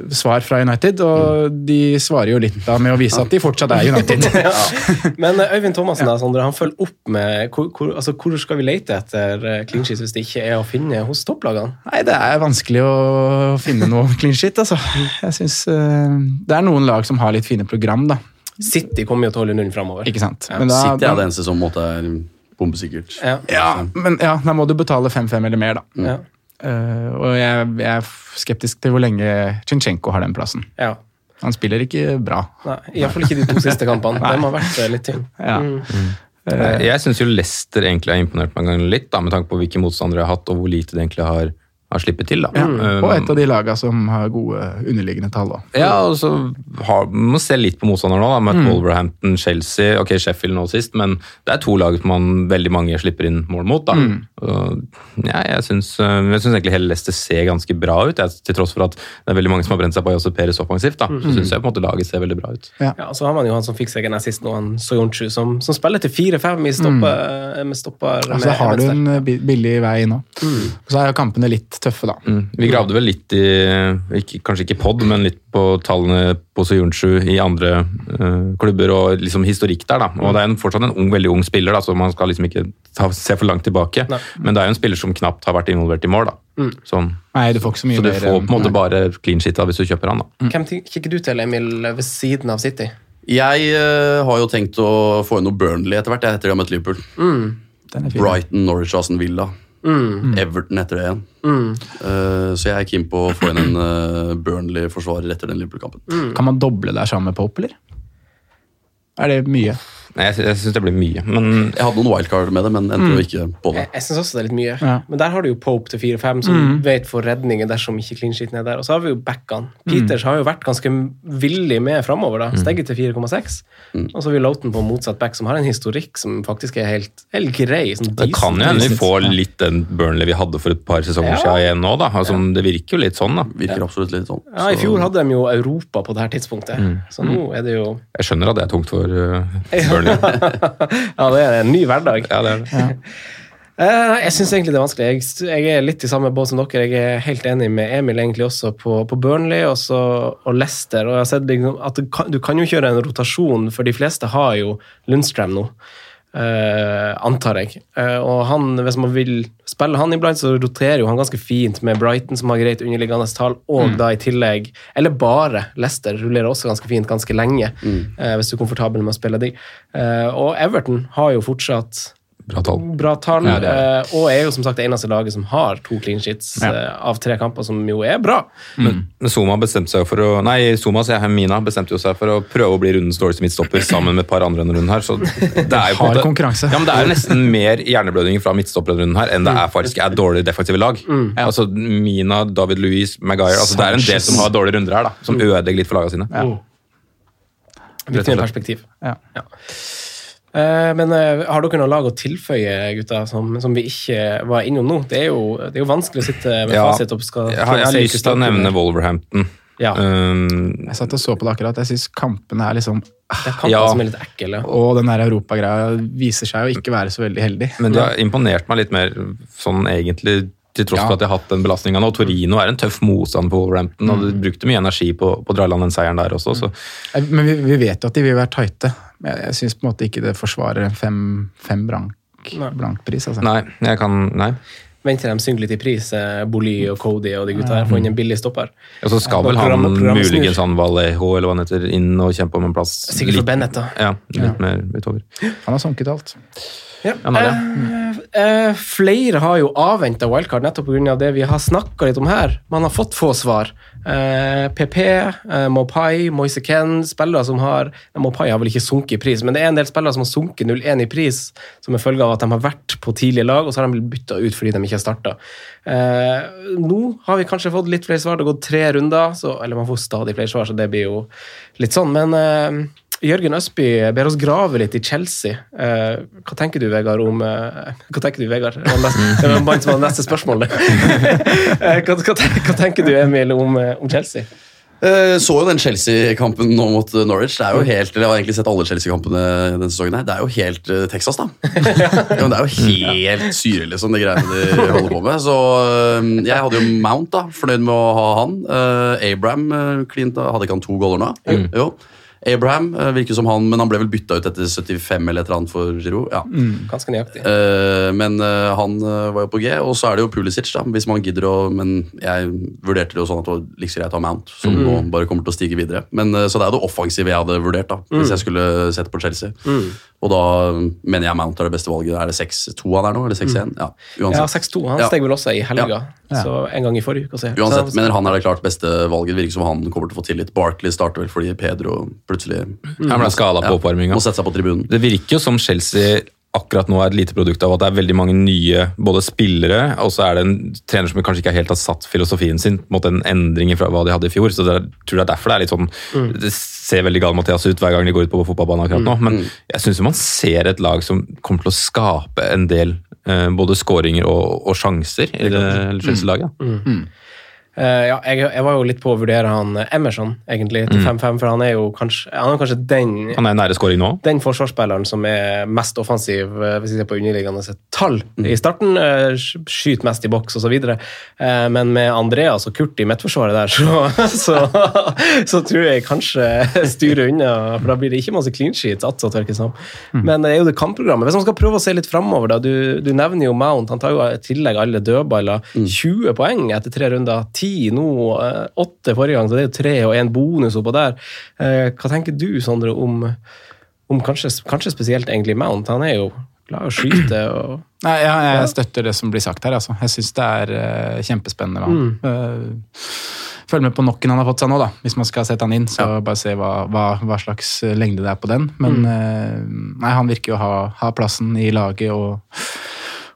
svar fra United, og de svarer jo litt da med å vise at de fortsatt er United. (laughs) Men eh, Øyvind Thomassen da, Sondre, han følger opp med hvor, hvor, altså, hvor skal vi lete etter eh, clean sheet hvis det ikke er å finne hos topplagene? Nei, det er vanskelig å finne noe clean sheet. altså. Jeg synes Det er noen lag som har litt fine program, da. City kommer jo til å holde nullen framover. Ikke sant? Ja, Men da, City er det eneste som måtte er bombesikkert. Ja. ja, men ja, da må du betale 5-5 eller mer, da. Ja. Eh, og jeg, jeg er skeptisk til hvor lenge Chinchenko har den plassen. ja. Han spiller ikke bra. Nei, Iallfall ikke de to siste kampene. (laughs) De har vært eh, litt tynne. Ja. Jeg, jeg syns jo Leicester egentlig har imponert meg en gang litt, da, med tanke på hvilke motstandere jeg har hatt, og hvor lite de egentlig har, har sluppet til. da. Ja, Um, og et av de lagene som har gode underliggende tall Da. Ja, og så har, Man må se litt på motstander nå. da, Med Wolverhampton, Chelsea, ok, Sheffield nå sist, men det er to lag som man veldig mange slipper inn mål mot. da. Og, ja, jeg syns øh, jeg syns egentlig hele Leicester ser ganske bra ut, jeg, til tross for at det er veldig mange som har brent seg på Jose Perez offensivt. da, Så syns jeg på en måte laget ser veldig bra ut. Ja, og så har man jo han som fikk seg en assist nå, han Soyuncu, som, som spiller til 4-5 i stopper, med stopper Altså, med har du en eh, billig vei nå. Og så er jo kampene litt tøffe, da. Mm. Vi gravde vel litt i, ikke, kanskje ikke pod, men litt på tallene på Soyuncu i andre uh, klubber og liksom historikk der. da. Og Det er en, fortsatt en ung, veldig ung spiller, da, så man skal liksom ikke ta, se for langt tilbake. Nei. Men det er jo en spiller som knapt har vært involvert i mål. da. Sånn. Nei, du får ikke så mye Så du får på en måte nei. bare clean shit da, hvis du kjøper han. da. Hvem kikker du til, Emil, ved siden av City? Jeg uh, har jo tenkt å få inn noe Burnley etter hvert, jeg, etter jeg har møtt Liverpool. Den er. Brighton, Norwich, Aston Villa. Everton etter det igjen. Eh, så jeg er keen på å få inn en uh, Burnley-forsvarer etter den Liverpool-kampen. Kan man doble der sammen med Pope, eller? Er det mye? Nei, Jeg, jeg syns det blir mye, men Jeg hadde noen wildcard med det, men endte jo ikke på det. Jeg, jeg syns også det er litt mye. Ja. Men der har du jo Pope til 4-5, som vet for redninger dersom ikke clean sheeten er der. Og så har vi jo backene. Peters har jo vært ganske villig med framover, da. Stegget til 4,6. Og så har vi Loughton på motsatt back, som har en historikk som faktisk er helt, helt grei. Sånn det kan jo hende vi får litt den Burnley vi hadde for et par sesonger Ja. siden igjen nå. da. Altså, Det virker jo litt sånn, da. Virker absolutt litt sånn. Ja, I fjor hadde de jo Europa på det her tidspunktet, så nå er det jo Jeg skjønner at det er tungt for uh, Burnley. (laughs) Ja, det er en ny hverdag. Ja, det er det. Nei, Jeg syns egentlig det er vanskelig. Jeg, jeg er litt i samme båt som dere. Jeg er helt enig med Emil egentlig også på, på Burnley og, så, og Leicester. Og jeg har sett liksom at du kan, du kan jo kjøre en rotasjon, for de fleste har jo Lundstrøm nå. Eh, antar jeg. Uh, og han, hvis man vil spille han iblant, så roterer jo han ganske fint med Brighton, som har greit underliggende tall, og da i tillegg Eller bare Leicester rullerer også ganske fint ganske lenge, eh, hvis du er komfortabel med å spille de. Og Everton har jo fortsatt Bra tall. bra tall, Ja, det eh, og er jo som sagt det eneste laget som har to clean sheets Ja. eh, av tre kamper, som jo er bra. Men, men Zuma bestemte seg for å Nei, Zuma, sier jeg, Mina bestemte jo seg for å prøve å bli rundens dårligste midtstopper sammen med et par andre denne runden her. Så det er jo på en Hard måte- konkurranse. Ja, men Det er jo nesten mer hjerneblødning fra Midtstopper denne runden her enn det er faktisk er dårlige defektive lag. Altså Mina, David Louis, Maguire altså Det er en del som har dårlige runder her, da, som ødelegger litt for lagene sine. Ja. Viktig perspektiv. Ja. Eh, men eh, har dere noe lag å tilføye, gutta, som, som vi ikke var innom nå? Det er jo, det er jo vanskelig å sitte med Ja. fasit skal Jeg har, jeg har lyst til å nevne Wolverhampton. Ja. Um, Jeg satt og så på det akkurat. Jeg syns kampene er liksom Det er Ja. som er litt ekle. Og den der europagreia viser seg å ikke være så veldig heldig. men det har imponert meg litt mer sånn egentlig til tross Ja. for at de har hatt den belastninga nå. Torino er en tøff motstand på Wolverhampton, og de brukte mye energi på, på å dra i land den seieren der også. Så Eh, Men vi, vi vet jo at de vil være tighte. Men jeg, jeg syns på en måte ikke det forsvarer en fem, fem, blank, blank pris. Altså. Nei, jeg kan Nei. Venter de synker litt i pris, eh, og Cody og de gutta her, få inn en billig stopper. Og så skal vel han muligens han Vallejo, eller hva han heter, inn og kjempe om en plass. Sikkert for Bennett, da. Ja, litt mer utover. Han har sunket alt. Ja. Eh, eh, flere har jo avventa wildcard nettopp pga. det vi har snakka litt om her. Man har fått få svar. Eh, PP, eh, Mopai, Moise Ken, spillere som har Mopai har vel ikke sunket i pris, men det er en del spillere som har sunket 0-1 i pris som en følge av at de har vært på tidlige lag, og så har de blitt bytta ut fordi de ikke har starta. Eh, nå har vi kanskje fått litt flere svar. Det har gått tre runder, så, eller man får stadig flere svar, så det blir jo litt sånn. Men eh, Jørgen Østby ber oss grave litt i Chelsea. Eh, hva tenker du, Vegard, om eh, Hva tenker du, Vegard? Det var neste, det mann som var neste spørsmål. (laughs) Eh, hva, hva, tenker du, Emil, om, om Chelsea? Så jo den Chelsea-kampen nå mot Norwich. Det er jo helt, eller Jeg har egentlig sett alle Chelsea-kampene denne sesongen. her. Det er jo helt Texas, da. (laughs) ja, det er jo helt syre, liksom, de greiene de holder på med. Så jeg hadde jo Mount, da. Fornøyd med å ha han. Uh, Abraham uh, klint, hadde ikke han to goller nå? Jo. Abraham eh, virker som han, men han ble vel bytta ut etter 75 eller et eller annet for Giroud. Ja. Ganske nøyaktig. Eh, men eh, han var jo på G, og så er det jo Pulisic, da, hvis man gidder å Men jeg vurderte det jo sånn at det var like greit å ha Mount, som nå bare kommer til å stige videre. Men, så det er jo det offensive jeg hadde vurdert, da, hvis jeg skulle sette på Chelsea. Og da mener jeg Mount er det beste valget. Er det 6-2 han er nå, eller 6-1? Ja, Ja, uansett. 6-2. Han Ja. steg vel også i helga, Ja. så en gang i forrige uke. også. Uansett, mener han er det klart beste valget. Det virker som han kommer til å få tillit. Barkley starter vel fordi Pedro plutselig Han ble skada på Ja, oppvarminga. må sette seg på tribunen. Det virker jo som Chelsea akkurat nå er et lite produkt av at det er veldig mange nye både spillere, og så er det en trener som kanskje ikke helt har satt filosofien sin mot en endring fra hva de hadde i fjor. så det er, tror det er derfor det er litt sånn Det ser veldig gal Mathias ut hver gang de går ut på fotballbanen akkurat nå, men jeg syns man ser et lag som kommer til å skape en del eh, både skåringer og, og sjanser i det Chelsea-laget. Eh, ja, jeg, jeg var jo litt på å vurdere han eh, Emerson, egentlig, til 5-5, for han er jo kanskje, han er kanskje den Han er nære skåring nå. den forsvarsspilleren som er mest offensiv eh, hvis vi ser på underliggende tall i starten, eh, skyter mest i boks osv. Men med Andreas og Kurt i midtforsvaret der, så, (laughs) så, så tror jeg kanskje styrer unna. For da blir det ikke masse clean sheets attsatt, virker det som. Men det er jo det kampprogrammet. Hvis man skal prøve å se litt framover, da. Du, du nevner jo Mount. Han tar jo i tillegg alle dødballer. 20 poeng etter tre runder. 10 nå, åtte forrige gang, så det er jo tre og en bonus oppå der. Eh, Hva tenker du, Sondre, om om kanskje, kanskje spesielt egentlig Mount. Han er jo glad i å skyte. og Nei, ja, jeg støtter det som blir sagt her. Altså. Jeg syns det er eh, kjempespennende. Eh, følg med på knocken han har fått seg nå, da. hvis man skal sette han inn. så Bare se hva, hva, hva slags lengde det er på den. Men mm. nei, han virker jo å ha, ha plassen i laget og,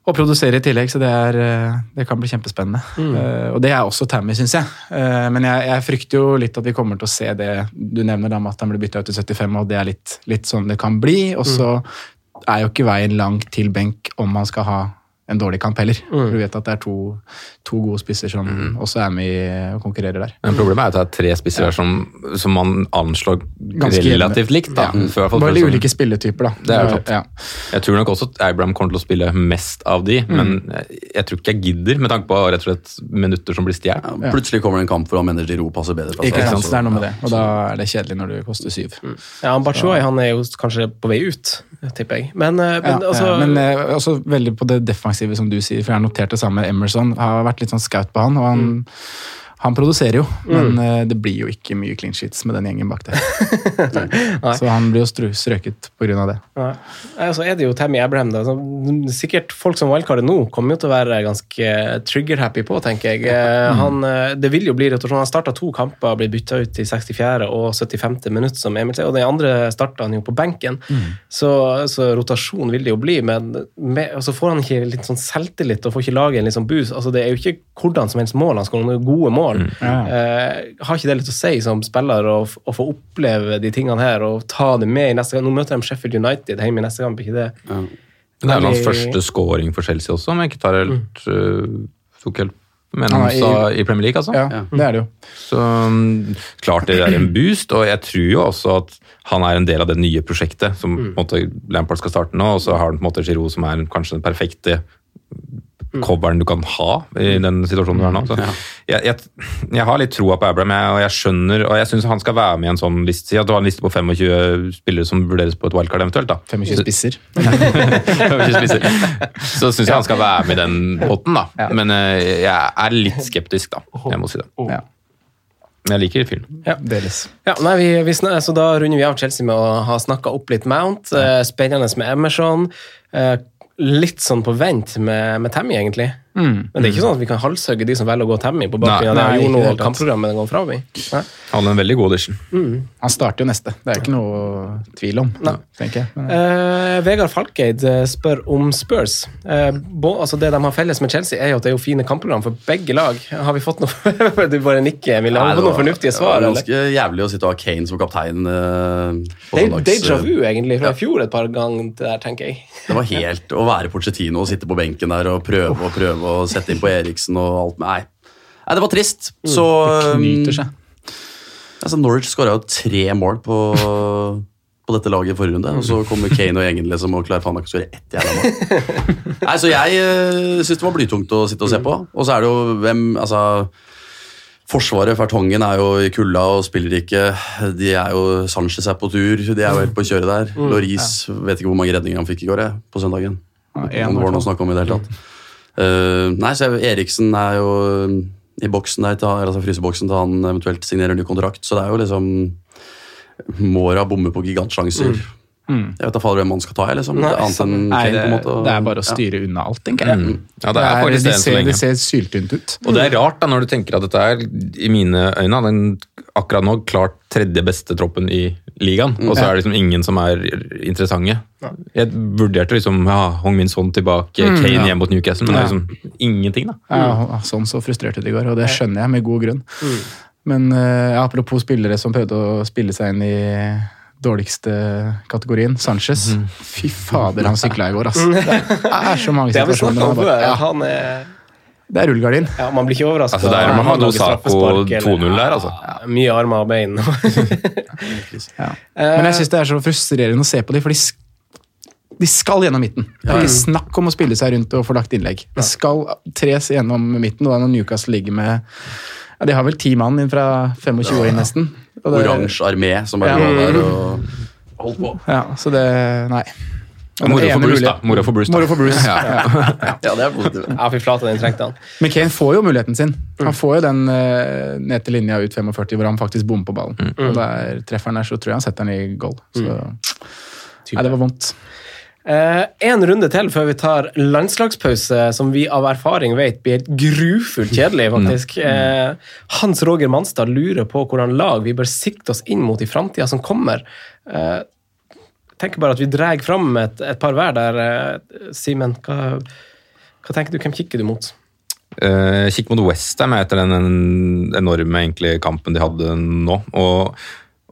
og produsere i tillegg, så det, er, eh, det kan bli kjempespennende. Eh, og det er også Tammy, syns jeg. Uh, men jeg, jeg frykter jo litt at vi kommer til å se det du nevner, da, med at han blir bytta ut til 75, og det er litt, litt sånn det kan bli. Og så er jo ikke veien lang til benk om man skal ha en dårlig kamp heller. Mm. Du vet at det er to, to gode spisser som også er med i og konkurrerer der. Men problemet er at det er tre spisser ja. som, som man anslår Ganske relativt likt. da. Ja. Før, fall Bare de ulike spilletyper, da. Det er jo. Ja. Jeg tror nok også at Abraham kommer til å spille mest av de, men jeg, jeg tror ikke jeg gidder, med tanke på rett og slett minutter som blir stjålet. Ja, plutselig kommer det en kamp hvor han mener Giroud passer bedre. fra Ikke sant, det er noe med det. Og da er det kjedelig når du koster syv. Ja, han han er jo kanskje på vei ut, tipper jeg. Men, eh, men ja, altså ja, men eh, også veldig på det defensive, som du sier. For jeg har notert det samme. Emerson har vært litt sånn scout på han, og han, han produserer jo. Men eh, det blir jo ikke mye clean sheets med den gjengen bak der. (laughs) så han blir jo strøket av det. ja. Nei, Så er det jo Tammy Abraham. Da. Sikkert folk som wildcardet nå kommer jo til å være ganske trigger-happy på, tenker jeg. Mm. Han, eh, det vil jo bli rotasjon. Han starta to kamper, blir bytta ut i 64. og 75. minutt, som Emil sier, og den andre starta han jo på benken. Så, så rotasjon vil det jo bli, men med, og så får han ikke litt sånn selvtillit og får ikke laget en sånn boost. Altså, det er jo ikke hvordan som helst mål han skal er gode mål. Ja. Eh, har ikke det litt å si som spiller å, å få oppleve de tingene her og ta det med i neste gang? Nå møter de Sheffield United hjemme i neste kamp, ikke det? Ja. Det er jo hans første scoring for Chelsea også, om jeg ikke tar helt øh, tok helt men Han sa i Premier League, altså. Ja, det er det jo. Så um, klart det er en boost, og jeg tror jo også at han er en del av det nye prosjektet som mm. Lampard skal starte nå, og så har han på en måte Giroud som er kanskje den perfekte coveren du kan ha i den situasjonen du er nå. Så jeg, jeg, jeg har litt troa på Abraham, jeg, og jeg skjønner Og jeg syns han skal være med i en sånn liste. Si at du har en liste på 25 spillere som vurderes på et wildcard eventuelt. da. 25 spisser. (laughs) 25 spisser. Så syns jeg han skal være med i den potten, da. Men eh, jeg er litt skeptisk, da. Jeg må si det. Ja, Men jeg liker film. Deles. Ja, nei, vi, vi snar, så Da runder vi av Chelsea med å ha snakka opp litt Mount. eh, spennende med Emerson. eh, litt sånn på vent med, med Tammy, egentlig. Men det er ikke sånn at vi kan halshugge de som velger å gå Tammy på bakgrunn av det han gjorde nå kampprogrammet går fra vi. Han er en veldig god audition. Han starter jo neste, det er ikke noe tvil om, Nei. tenker jeg. Men, Eh, Vegard Falkeid eh, spør om Spurs. Uh, bo, altså det de har felles med Chelsea, er jo at det er jo fine kampprogram for begge lag. Har vi fått noe (laughs) Du bare nikker, Emil. Har vi fått noen fornuftige svar? det er ganske eller? jævlig å sitte og ha Kane som kaptein. Uh, på Det er déjà vu, egentlig, fra i fjor et par ganger, der, tenker jeg. Det var helt å være Pochettino og sitte på benken der og prøve og prøve og sette inn på Eriksen og alt. Nei, Nei det var trist. Så knyter um, seg. altså Norwich skåra jo tre mål på, på dette laget i forrige runde, og så kommer Kane og gjengen liksom og klarer faen meg ikke å skåre ett jævla mål. Nei, så jeg uh, syns det var blytungt å sitte og se på. Og så er det jo hvem Altså Forsvaret, Fertongen, er jo i kulda og spiller ikke. De er jo, Sanchez er på tur, de er jo helt på kjøret der. Loris vet ikke hvor mange redninger han fikk i går, jeg, på søndagen. Ja, en Om det var noe å snakke om i det hele tatt. Eh, nei, så jeg- Eriksen er jo um, i boksen der, til, altså fryseboksen til han eventuelt signerer ny kontrakt, så det er jo liksom Måra bommer på gigantsjanser. Jeg vet da fader hvem man skal ta, i. liksom. Nei, Annet enn Nei, det, på måte. det er bare å Ja. styre unna alt, tenker jeg. Mm. Ja, det Det er er, de det enn så ser, det ser syltynt ut. Og det er rart da, når du tenker at dette er i mine øyne den akkurat nå klart tredje beste troppen i ligaen. Og så er det liksom ingen som er interessante. Jeg vurderte liksom ja, Hong Min Son tilbake, Kane hjem mot Newcastle, men det er liksom ingenting, da. Ja, sånn så frustrert ut i går, og det skjønner jeg med god grunn. Men uh, apropos spillere som prøvde å spille seg inn i dårligste kategorien, Sanchez. Fy fader, han sykla i går, ass. (laughs) Det er så mange Det har vi situasjoner. om før. Ja, Han er det er rullegardin. Ja, Man blir ikke overraska. Altså, det er Mamadou Sakho 2-0 der, altså. Ja, mye armer og bein. Ja. (laughs) Men jeg syns det er så frustrerende å se på dem, for de, sk- de skal gjennom midten. Det er ikke snakk om å spille seg rundt og få lagt innlegg. Det skal tres gjennom midten, og da når Newcastle ligger med ja, De har vel ti mann inn fra 25 år inn, nesten. Oransje armé som bare Ja. der og holdt på. Ja, så det Nei. Moro for Bruce, da. Moro for Bruce, da. Moro for Bruce. Ja. ja. Ja, det er positivt. Ja, fy flate, den trengte han. Men Kane får jo muligheten sin. Han får jo den uh, ned til linja ut 45 hvor han faktisk bommer på ballen. Og der treffer han der, så tror jeg han setter den i goal. Så Nei, det var vondt. Eh, en runde til før vi tar landslagspause, som vi av erfaring vet blir helt grufullt kjedelig, faktisk. Uh, Hans Roger Manstad lurer på hvordan lag vi bør sikte oss inn mot i framtida som kommer. Uh, tenker bare at vi drar fram et, et par hver der. Eh, Simen, hva, hva tenker du? Hvem kikker du mot? Uh, kikk mot Westham etter den enorme egentlig, kampen de hadde nå. Og,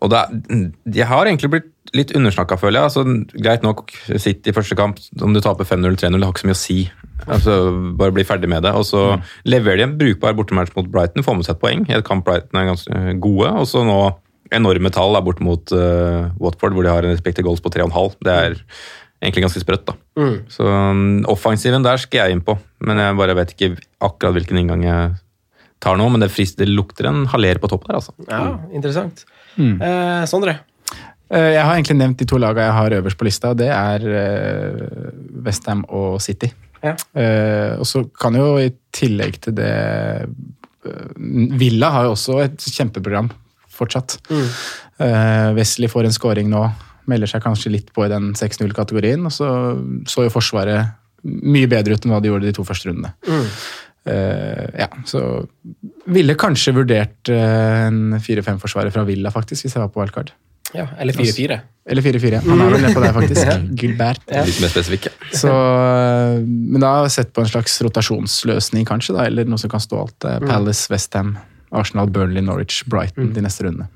og det er, de har egentlig blitt litt undersnakka, føler jeg. Altså, greit nok, sitt i første kamp, om du taper 5-0, 3-0, det har ikke så mye å si. Altså, bare bli ferdig med det. Og så leverer de en brukbar bortematch mot Brighton, får med seg et poeng. I et kamp Brighton er ganske gode. Og så nå enorme tall da, bort mot uh, Watford, hvor de har en respekt til goals på 3,5. Det er egentlig ganske sprøtt, da. Så um, offensiven der skal jeg inn på, men jeg bare vet ikke akkurat hvilken inngang jeg tar nå. Men det, frist, det lukter en haler på topp der, altså. Ja, interessant. Eh, Sondre? Eh, Jeg har egentlig nevnt de to lagene jeg har øverst på lista, og det er eh, Westham og City. Ja. Eh, og så kan jo i tillegg til det Villa har jo også et kjempeprogram fortsatt. Eh, Wesley får en scoring nå, melder seg kanskje litt på i den 6-0-kategorien. Og så så jo Forsvaret mye bedre ut enn hva de gjorde de to første rundene. Eh, ja, så ville kanskje vurdert uh, en 4-5-forsvarer fra Villa, faktisk, hvis jeg var på wildcard. Ja, eller 4-4. Eller 4-4. Han er vel nede på det, faktisk. (laughs) Gilbert. Litt mer spesifikk. Så, men da har jeg sett på en slags rotasjonsløsning, kanskje, da, eller noe som kan stå alt. eh, Palace, Westham, Arsenal, Burnley, Norwich, Brighton de neste rundene.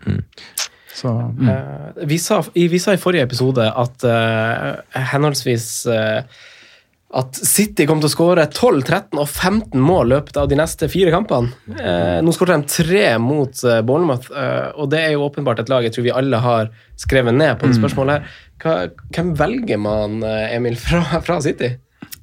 Så mm. uh, vi, sa, i, vi sa i forrige episode at uh, henholdsvis uh, at City kom til å skåre 12, 13 og 15 mål løpet av de neste fire kampene. Eh, nå skåret de tre mot Bournemouth, og det er jo åpenbart et lag jeg tror vi alle har skrevet ned på det spørsmålet her. Hva, hvem velger man, Emil, (laughs) fra, fra City?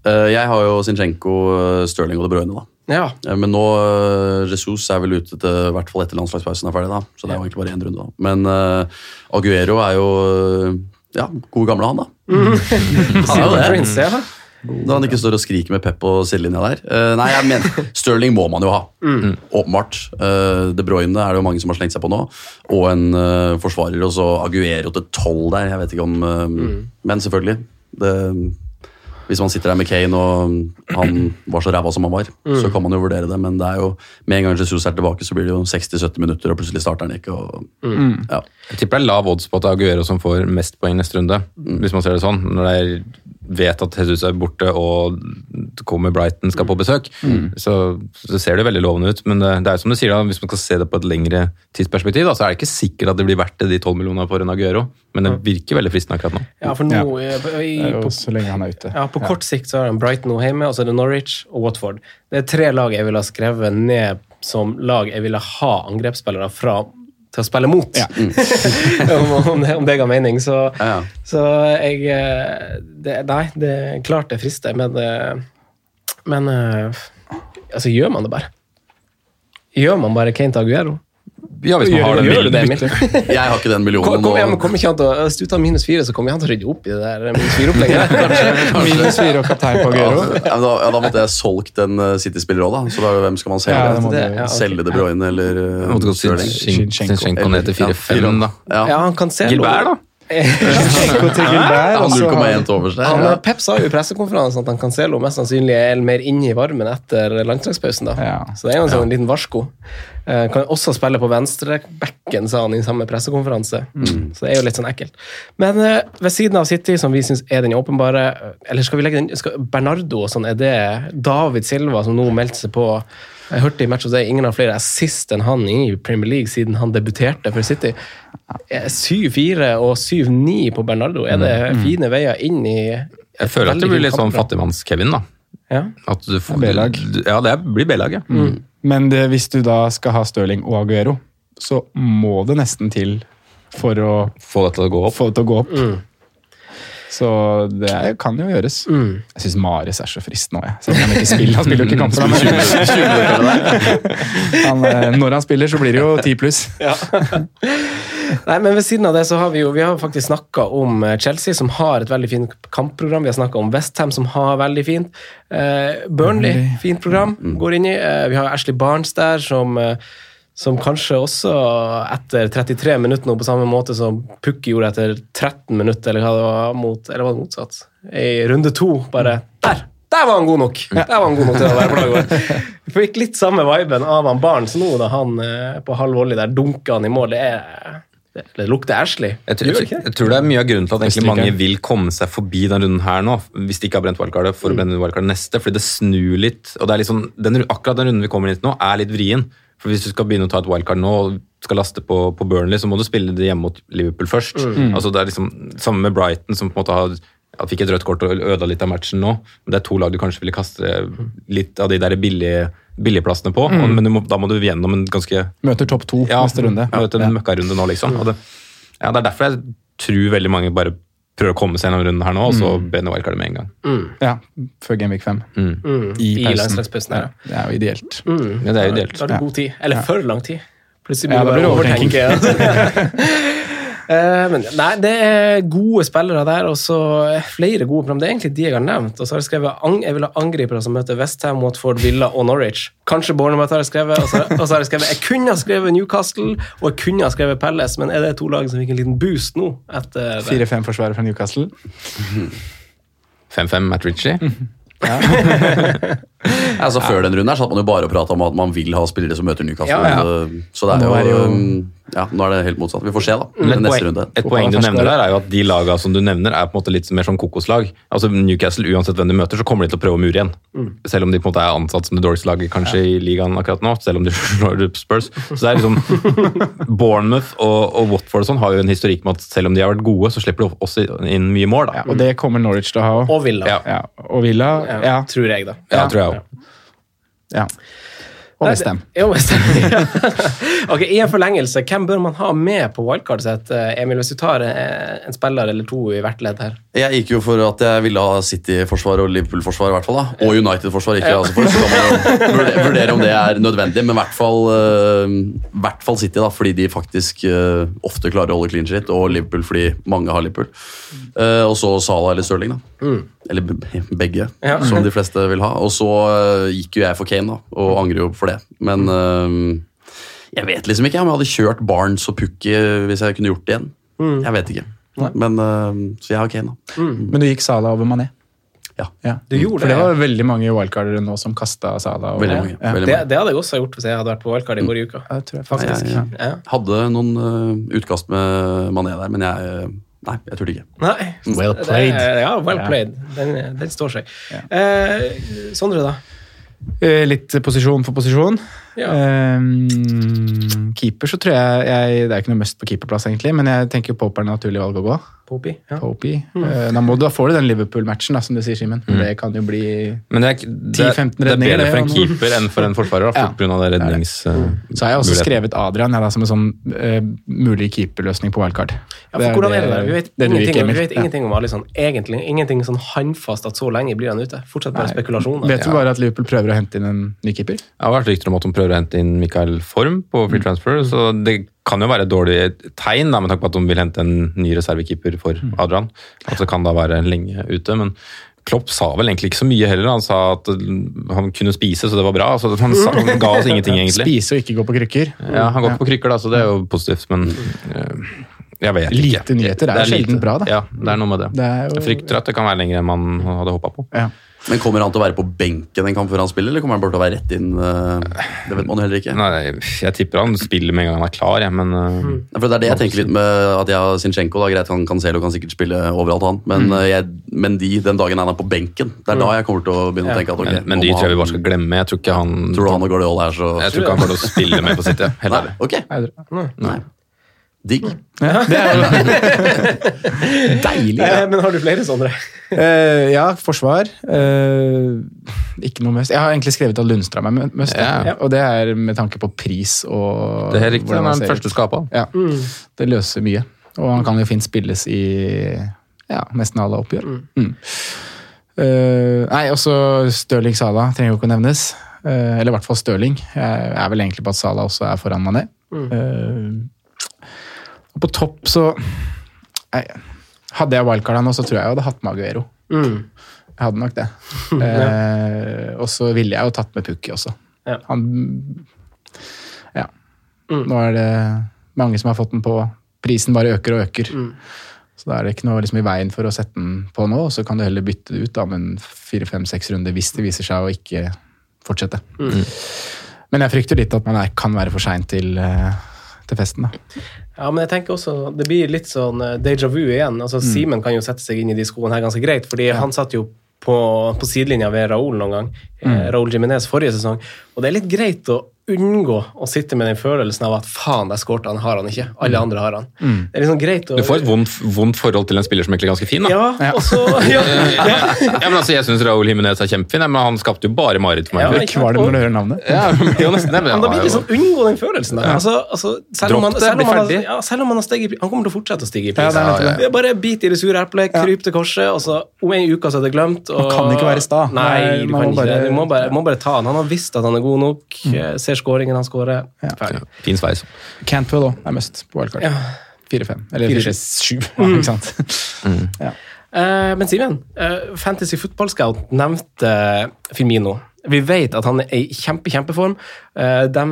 Eh, Jeg har jo Zinchenko, Stirling og De Bruyne. da. Ja. Eh, Men nå eh, Jesus er vel ute til i hvert fall etter landslagspausen er ferdig, da. Så det er jo egentlig bare én runde, da. Men uh, Aguero er jo ja, god gamle, han, da. (laughs) Han er jo det. Når han ikke står og skriker med Pep og sidelinja der. Uh, nei, jeg mener, Sterling må man jo ha. Åpenbart. Uh, De Bruyne er det jo mange som har slengt seg på nå. Og en forsvarer, og så Aguero til tolv der. Jeg vet ikke om mm. Men selvfølgelig. Det, hvis man sitter der med Kane og han var så ræva som han var, så kan man jo vurdere det. Men det er jo, med en gang Jesus er tilbake, så blir det jo 60-70 minutter, og plutselig starter han ikke. Og, ja. Jeg tipper det er lav odds på at det er Aguero som får mest poeng neste runde, hvis man ser det sånn. Når det er vet at Jesus er borte og kommer Brighton skal på besøk, så, så ser det veldig lovende ut. Men det, det er jo som du sier, da, hvis man skal se det på et lengre tidsperspektiv, da, så er det ikke sikkert at det blir verdt det, de 12 millionene for en Aguero. Men det virker veldig fristende akkurat nå. ja, for nå i, i, er på, så lenge han er ute. ja, på kort sikt så har han Brighton og hjemme, og så er det Norwich og Watford. Det er tre lag jeg ville ha skrevet ned som lag jeg ville ha angrepsspillere fra til å spille mot. Ja. (laughs) om, om, om det ga mening. Så, Ja, så jeg eh, det, Nei, det er klart det frister, men eh, Men eh, altså, gjør man det bare? Gjør man bare til Aguero? Ja, hvis man har den gjør du det. Emil? Jeg har ikke den millionen. kom, kom, kom ikke han til Hvis du tar minus fire, så kommer han til å rydde opp i det der minus fire-opplegget. Minus fire og kaptein på Gøro. Ja, da, ja, da måtte jeg solgt en uh, City-spiller òg, da. Så da, hvem skal man selge? Ja, det må Det- ja. Selge De Bruyne eller uh, måtte gått Zinchenko ned til 4-5, da. Ja. Ja, han kan se Gilbert, da? Zinchenko til Gilbert. Ja, og 0,1 har- til overs der. Han, Pep sa jo i pressekonferansen at han Cancelo mest sannsynlig er mer inne i varmen etter landslagspausen. da. Ja. Så det er jo en sånn liten varsko. Eh, kan også spille på venstrebacken, sa han i samme pressekonferanse. Så det er jo litt sånn ekkelt. Men eh, ved siden av City, som vi syns er den åpenbare Eller skal vi legge den skal, Bernardo og sånn, er det David Silva som nå meldte seg på? Jeg hørte i Match of Day ingen har flere assist enn han i Premier League siden han debuterte for City. Eh, 7-4 og 7-9 på Bernardo, er det fine veier inn i Jeg føler at det blir litt sånn fattigmanns-Kevin, da. Ja. At du får, B-lag. Ja, det blir B-lag, ja. Men det, hvis du da skal ha Stirling og Aguero, så må det nesten til for å Få det til å gå opp. få det til å gå opp. Så det er, kan jo gjøres. Jeg syns Mares er så fristende òg, jeg. Selv om han ikke spiller. Han spiller jo ikke kamper. han. han, eh, når han spiller, så blir det jo ti pluss. Nei, men ved siden av det så har vi jo vi har faktisk snakka om eh, Chelsea, som har et veldig fint kampprogram. Vi har snakka om Westham, som har veldig fint. Eh, Burnley, Burnley. fint program, går inn i. Eh, vi har Ashley Barnes der, som, eh, som kanskje også etter 33 minutter, nå på samme måte som Pukki gjorde etter 13 minutter, eller hva det var, mot, eller var det motsatt? I runde to, bare Der! Der var han god nok! Der var han god nok til å være på. Vi fikk litt samme viben av han Barnes nå, da han eh, på halv volley der dunka han i mål. Det, er, det, lukter Ashley. Jeg tror, det jeg, jeg tror det er mye av grunnen til at mange vil komme seg forbi denne runden her nå, hvis de ikke har brent wildcardet, for å brenne wildcardet neste, fordi det snur litt. og det er sånn, den, Akkurat den runden vi kommer inn til nå, er litt vrien. For Hvis du skal begynne å ta et wildcard nå og skal laste på, på Burnley, så må du spille det hjemme mot Liverpool først. Altså det er liksom Samme med Brighton, som på en måte har ja, fikk et rødt kort og ødela litt av matchen nå. Men det er to lag du kanskje ville kaste litt av de der billige, billigplassene på. og- Men må, da må du gjennom en ganske Møter topp to ja, neste runde. Møter en møkkarunde nå, liksom. Det, ja, det er derfor jeg tror veldig mange bare prøver å komme seg gjennom runden her nå, og så brenner wildcardet med en gang. Ja, før Genvik 5. Mm. Mm, I I landslagspausen her, Det er jo ideelt. ja. Mm. Ja, det er jo ideelt. Da har du god tid. Eller for lang tid. Plutselig blir det bare overtenking. (laughs) Eh, men nei, det er gode spillere der, og så flere gode program. Det er egentlig de jeg har nevnt. Og så har jeg skrevet ang jeg vil ha angripere som møter Westham, Watford, Villa og Norwich. Kanskje Bournemouth har jeg skrevet. Og så, og så har jeg skrevet Jeg kunne ha skrevet Newcastle, og jeg kunne ha skrevet Pelles, men er det to lag som fikk en liten boost nå? Etter det? 4-5-forsvarer fra Newcastle. (laughs) 5-5 Matt Ritchie. (laughs) (laughs) Altså, før den runden her satt man jo bare og prata om at man vil ha spillere som møter Newcastle. Ja, ja. Så det er Nå jo, er det jo- um, Ja, nå er det helt motsatt. Vi får se, da. Men et, poeng, runde. et poeng du nevner der er jo at de laga som du nevner, er på en måte litt mer sånn kokoslag. Altså Newcastle, uansett hvem de møter, så kommer de til å prøve å mure igjen. Selv om de på en måte er ansatt som det dårligste laget kanskje i ligaen akkurat nå. Selv om de (laughs) slår ut Spurs. Så det er liksom (laughs) Bournemouth og, og Watford og sånn har jo en historikk med at selv om de har vært gode, så slipper de også inn mye mål. da. Ja, og det kommer Norwich til å ha òg. Og Villa. Ja. Ja, og Villa Ja, ja, Tror jeg, da. Ja, tror jeg også. ja. Og West Ham. Jo, ok, I en forlengelse, hvem bør man ha med på wildcardet sitt, eh, Emil, hvis du tar eh, en spiller eller to i hvert ledd her? Jeg gikk jo for at jeg ville ha City-forsvar og Liverpool-forsvar, i hvert fall. da. Og United-forsvar. ikke Ja. altså for, Så kan man jo vurdere- om det er nødvendig, men i hvert fall, uh, hvert fall City, da, fordi de faktisk uh, ofte klarer å holde clean shit, og Liverpool fordi mange har Liverpool. Uh, og så Salah eller Stirling, da. Eller begge, Ja. som de fleste vil ha. Og så eh, gikk jo jeg for Kane, da, og angrer jo for det. Men eh, jeg vet liksom ikke om jeg hadde kjørt Barnes og Pukki hvis jeg kunne gjort det igjen. Jeg vet ikke. Men, eh, så jeg har Kane, da. Men du gikk Sala over Mané. Ja. Ja. Du gjorde For det det, var veldig mange wildcardere nå som kasta Sala. og- Veldig mange. Ja. Veldig Det, mange. det hadde jeg også gjort hvis jeg hadde vært på wildcard i forrige uke. Jeg, det tror jeg. Ja, Ja. Hadde noen eh, utkast med Mané der, men jeg Nei, jeg turte ikke. Nei. Well det- played. ja, well played. Den, den står seg. Eh, Sondre, da? Eh, Litt posisjon for posisjon. Ja. Ehm, keeper så tror jeg, jeg Det er ikke noe must på keeperplass, egentlig, men jeg tenker Pope er det naturlig valg å gå. Popi? Ja. Popey. Eh, da, må, du- da får du den Liverpool-matchen, som du sier, Simen. Det kan jo bli Men det er, det, 10-15 redninger. det er bedre for en keeper enn for en forsvarer, da, Ja. på grunn av det rednings... Så har jeg også skrevet Adrian jeg, da, som en sånn uh, mulig keeperløsning på wildcard. Ja, for hvordan er det der? Vi vet, det ingenting, gikk, vi vet ingenting om Alison, Egentlig ingenting sånn håndfast at så lenge blir han ute. Fortsatt bare Nei. spekulasjoner. Vet du bare at Liverpool prøver å hente inn en ny keeper? Det har vært rykter om at de prøver å hente inn Mikael Form på free transfer, så det kan jo være et dårlig tegn da, med tanke på at de vil hente en ny reservekeeper for Adrian. At det kan da være lenge ute, men Klopp sa vel egentlig ikke så mye heller. Han sa at han kunne spise, så det var bra. Så han, sa, han ga oss (laughs) ingenting, egentlig. Spise og ikke gå på krykker. Ja, Han går ikke på krykker, da, så det er jo positivt, men øh, jeg vet ikke. Lite nyheter er sjelden bra, da. Ja, det er noe med det. Det er jo- Jeg frykter at det kan være lenger enn man hadde håpa på. Ja. Men Kommer han til å være på benken en kamp før han spiller, eller kommer han bare til å være rett inn? eh, Det vet man heller ikke. Nei, jeg tipper han spiller med en gang han er klar, jeg, men mm. Ja, For Det er det jeg tenker litt med at jeg har Zinchenko. Da, greit, han Cancelo kan sikkert spille overalt, han. Men, mm. jeg, men de, den dagen han er på benken, det er da jeg kommer til å begynne å tenke at ok, men, men de tror jeg vi bare skal glemme. Jeg tror ikke han Tror du han og Guardiola er så Jeg tror ikke han kommer til å spille med på sitt, ja. (laughs) Heller. Nei, okay. ok. Nei. Digg. (laughs) Ja, det er jo (laughs) deilig. Eh, Ja. Men har du flere, sånne? uh, (laughs) ja, forsvar. Uh, ikke noe mest. Jeg har egentlig skrevet at Lundstrøm er mest. Ja. og det er med tanke på pris og Det er riktig. den er den første skapa. Ja. Ja, Det løser mye. Og han kan jo fint spilles i ja, nesten alle oppgjør. Mm. Eh, nei, også Stirling Sala trenger jo ikke å nevnes. Eh, eller i hvert fall Stirling. Jeg er vel egentlig på at Sala også er foran Mané. Mm. På topp så jeg, Hadde jeg wildcarda nå, så tror jeg jeg hadde hatt med Aguero. Mm. Jeg hadde nok det. (laughs) Eh, og så ville jeg jo tatt med Pukki også. Ja. Han Ja. Mm. Nå er det mange som har fått den på. Prisen bare øker og øker. Mm. Så da er det ikke noe liksom, i veien for å sette den på nå, og så kan du heller bytte det ut da, med en fire-fem-seks runder hvis det viser seg å ikke fortsette. Mm. Men jeg frykter litt at man er, kan være for sein til, eh, til festen. da. Ja, men jeg tenker også, Det blir litt sånn eh, déjà vu igjen. altså Simen kan jo sette seg inn i de skoene her ganske greit, fordi han satt jo på, på sidelinja ved Raoul noen gang. Eh, Raúl Jiminez forrige sesong. Og det er litt greit å unngå å sitte med den følelsen av at faen, der skårte han, har han ikke. Alle andre har han. Det er liksom greit å Du får et vondt, vondt forhold til en spiller som egentlig er ganske fin. da. Ja, og så ja, (laughs) ja. Ja, men altså, Jeg syns Raúl Jiménez er kjempefin, men han skapte jo bare mareritt for meg. Ja, ikke det når du hører navnet. Ja, jo, nesten det, men (laughs) Men da blir han det sånn, unngå den følelsen. Da. Altså, altså, selv, om det, selv, bli om han, ja, selv om han har steget i pris Han kommer til å fortsette å stige i Ja, pris. er Ja, det. Er bare bit i det sure eplet, kryp til korset, og så om en uke så er det glemt. Og... Man kan ikke være sta. Nei, Nei, du man kan må bare... det. Du må bare, må bare ta han. Han har visst at han er god nok. Mm. Ser skåringen han skårer. Ja. Ferdig. Ja, fin sveis. Cantwell òg er mest på wildcard. Ja. 4-5. Eller 4-7. 4-7, (laughs) ikke sant. Ja. Uh, men Simen, uh, Fantasy Football Scout nevnte Firmino. Vi vet at han er i kjempe, kjempeform. Uh, de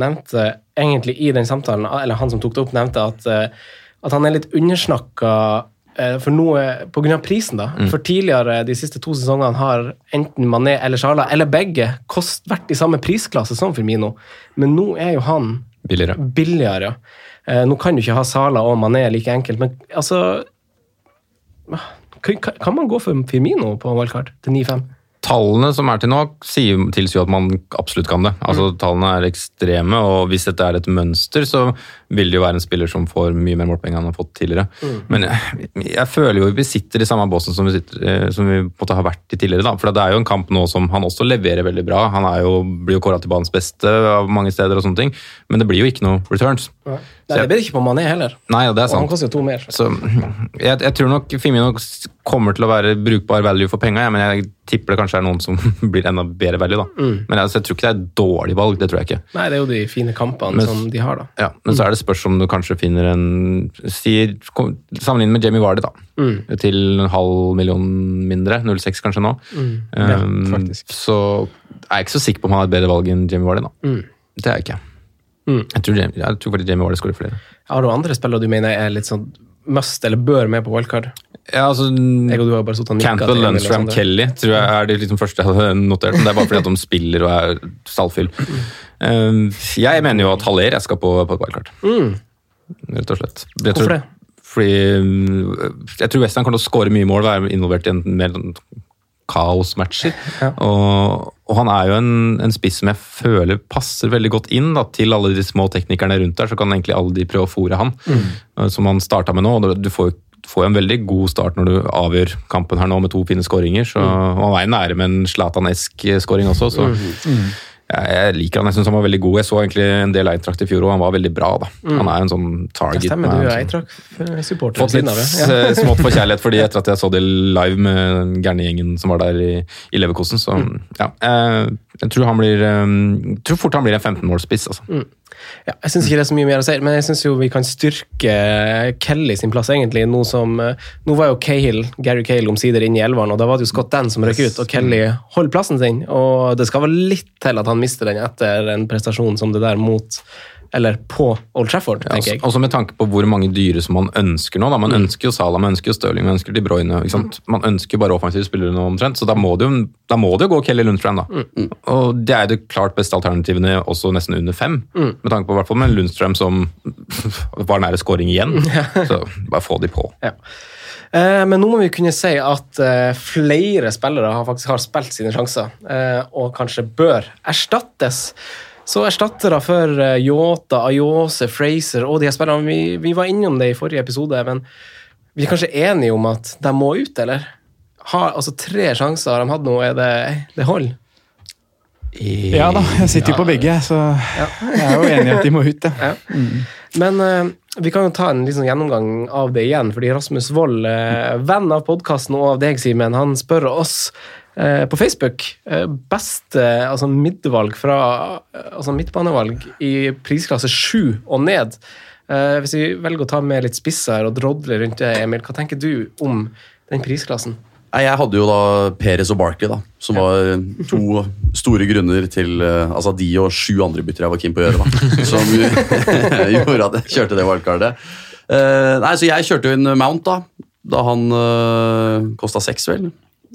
nevnte egentlig i den samtalen, eller han som tok det opp, nevnte at, eh, at han er litt undersnakka eh, for nå, pga. prisen. da. For tidligere de siste to sesongene har enten Mané eller Sjala, eller begge, kost, vært i samme prisklasse som Firmino. Men nå er jo han Billigere. billigere. Eh, nå kan du ikke ha Sala og Mané like enkelt, men altså kan man gå for Firmino på valgkart til 9-5? Tallene som er til nå, tilsier jo at man absolutt kan det. Altså, Tallene er ekstreme, og hvis dette er et mønster, så vil det jo være en spiller som får mye mer målpenger enn han har fått tidligere. Men jeg, jeg føler jo vi sitter i samme båsen som vi, sitter, eh, som vi måtte ha vært i tidligere. da. For det er jo en kamp nå som han også leverer veldig bra. Han jo, blir jo kåra til banens beste av mange steder, og sånne ting, men det blir jo ikke noe returns. Nei, det blir det ikke på Mané heller. Nei, det er sant. Og han koster jo to mer. Så jeg, jeg tror nok Firmino kommer til å være brukbar value for penga, men jeg tipper det kanskje er noen som (laughs) blir enda bedre value. da. Men altså, jeg tror ikke det er et dårlig valg, det tror jeg ikke. Nei, det er jo de fine kampene Men- som de har, da. Ja, Men så er det spørs om du kanskje finner en sier, Sammenlignet med Jamie Vardy, da. Til en halv million mindre. 0,6 kanskje nå. Ja, Um, faktisk. så er jeg ikke så sikker på om han har et bedre valg enn Jamie Vardy. da. Det er jeg ikke. Mm. Jeg, tror det jeg tror faktisk Jamie Vardy skårer flere. Har du andre spillere du mener er litt sånn must eller bør med på wildcard? Ja, altså... Jeg og du har bare sittet og nikket Campbell, sånn. Kelly tror jeg er de liksom første jeg hadde notert. Men det er bare fordi at de spiller og er stallfyll. Um, jeg mener jo at Haller jeg skal på, på et wildcard. Rett og slett. Jeg Hvorfor tror, det? Fordi um, jeg tror Western kommer til å skåre mye mål, være involvert i en mer sånn Ja. Og, og han er jo en, en spiss som jeg føler passer veldig godt inn da, til alle de små teknikerne rundt der. Så kan egentlig alle de prøve å fòre han, mm. som han starta med nå. og Du får jo får en veldig god start når du avgjør kampen her nå med to fine skåringer. Så og Han er nære med en Zlatan-esk skåring også, så jeg, jeg liker han. Jeg syns han var veldig god. Jeg så egentlig en del Eintracht i fjor, og han var veldig bra. da. Han er en sånn Det target. stemmer, du er Eintracht-supporter ved Fått litt siden av. Ja. eh, (laughs) smått for kjærlighet fordi etter at jeg så de live med den gærne gjengen som var der i, i Leverkosen. Så ja, Jeg, jeg tror han blir eh, jeg tror fort han blir en 15-målsspiss, Altså. Ja, jeg syns ikke det er så mye mer å si, men jeg syns vi kan styrke Kelly sin plass, egentlig. Nå som eh, Nå var jo Cahill, Gary Cahill omsider inne i elveren, og da var det jo Scott Dan som røk ut, og Kelly holder plassen sin. Og det skal vel litt til at han mister den etter en prestasjon som det der mot Eller på Old Trafford, Ja, tenker også, jeg. også med tanke på hvor mange dyre som man ønsker nå. Da. Man ønsker jo Salah, man ønsker jo Stirling, man ønsker De Bruyne. Ikke sant? Man ønsker bare offensive spillere nå omtrent, så da må det jo, da må det jo gå Kelly Lundstrand. Da. Og det er jo det klart beste alternativene, også nesten under fem. Med tanke på hvert fall med Lundstrand som (laughs) var nære scoring igjen. (laughs) Så bare få de på. Ja. Eh, Men nå må vi kunne si at eh, flere spillere har faktisk har spilt sine sjanser, eh, og kanskje bør erstattes. Så erstattere for eh, Yota, Ayose, Fraser og de her spillerne vi, vi var innom det i forrige episode, men vi er kanskje enige om at de må ut, eller? Har, altså Tre sjanser de hadde nå, er det, det hold? Ja da, jeg sitter jo på begge, så jeg er jo enig i at de må ut. Ja. (laughs) Ja. Men uh, vi kan jo ta en liksom gjennomgang av det igjen, fordi Rasmus Wold, uh, venn av podkasten og av deg, Simen, han spør oss på Facebook eh, beste altså midtvalg fra altså midtbanevalg i prisklasse 7 og ned. Eh, hvis vi velger å ta med litt spisser og drodle rundt det, Emil, hva tenker du om den prisklassen? Jeg hadde jo da Perez og Barkley, da, som var to store grunner til eh, Altså de og sju andre bytter jeg var keen på å gjøre, da. Som (laughs) gjorde at jeg kjørte det wildcardet. Eh, nei, så jeg kjørte jo inn Mount, da. Da han øh, kosta seks, vel.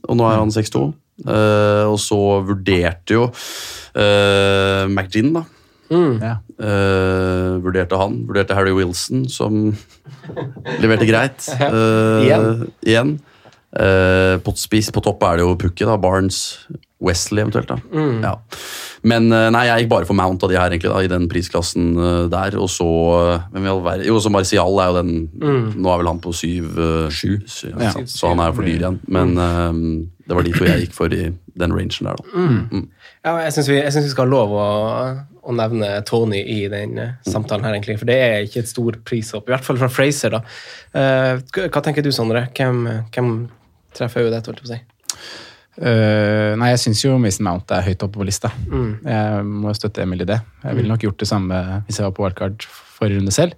Og nå er han 6-2. Uh, og så vurderte jo uh, McGinn, da. Mm. Uh, vurderte han. Vurderte Harry Wilson, som (laughs) leverte greit. Eh, Igjen. igjen. Eh, på, spiss, på topp er det jo Pukki, da. Barnes, Wesley eventuelt. da. Ja. Men eh, nei, jeg gikk bare for Mount av de her egentlig da, i den prisklassen eh, der. Og så eh, hvem vil være? Jo, så Marcial er jo den Nå er vel han på syv Sju. Ja. Så han er jo for dyr igjen. Men eh, det var de to jeg gikk for i den rangen der, da. Ja, jeg syns vi, vi skal ha lov å, å nevne Tony i den samtalen her, egentlig. For det er ikke et stor prishopp, i hvert fall fra Fraser, da. Uh, hva hva tenker du, Sondre? Hvem, hvem treffer øyet ditt, holdt jeg på å si? Øh, nei, jeg syns jo Mason Mount er høyt oppe på lista. Mm. Jeg må støtte Emil i det. Jeg ville nok gjort det samme hvis jeg var på wildcard forrige runde selv.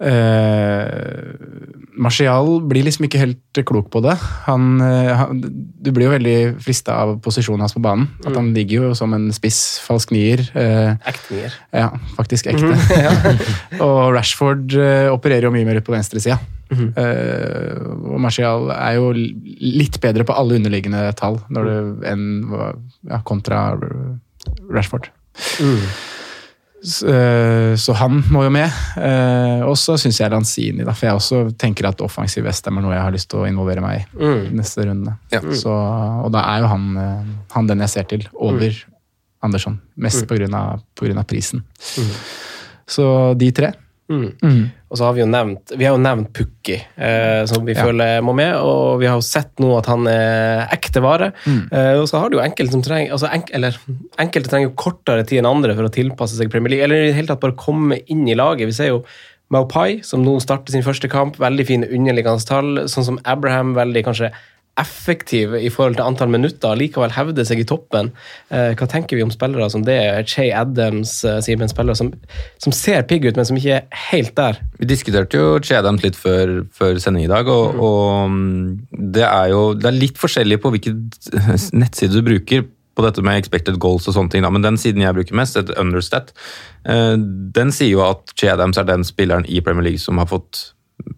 Uh, Martial blir liksom ikke helt klok på det. Han, eh, han, du blir jo veldig frista av posisjonen hans på banen. At han ligger jo som en spiss, falsk nier. eh, Ektnier. ja, faktisk ekte. (laughs) (laughs) og Rashford eh, opererer jo mye mer på venstresida. Eh, og Martial er jo litt bedre på alle underliggende tall når det, enn ja, kontra Rashford. Eh, så han må jo med. Eh, og så syns jeg Lanzini, da, for jeg også tenker at offensiv Westham er noe jeg har lyst til å involvere meg i Mm. neste runde. Ja. Så, og da er jo han, eh, han den jeg ser til, over Andersson. Mest på, grunn av, Mm. prisen. Så de tre. Mm. Og så har vi jo nevnt vi har jo nevnt Pukki, eh, som vi Ja. føler må med. Og vi har jo sett nå at han er ekte vare. Eh, og så har du jo enkelte som trenger altså enk, eller, Enkelte trenger jo kortere tid enn andre for å tilpasse seg Premier League, eller i det hele tatt bare komme inn i laget. Vi ser jo Maupai, som nå starter sin første kamp. Veldig fine underliggende tall. Sånn som Abraham, veldig kanskje effektiv i forhold til antall minutter, likevel hevder seg i toppen. Eh, hva tenker vi om spillere som det? Che Adams, eh, Simen, spillere som, som ser pigg ut, men som ikke er helt der. Vi diskuterte jo Che Adams litt før, før sending i dag, og, og mm, det er jo det er litt forskjellig på hvilken (laughs) nettside du bruker på dette med expected goals og sånne ting, da. men den siden jeg bruker mest, et understat, eh, den sier jo at Che Adams er den spilleren i Premier League som har fått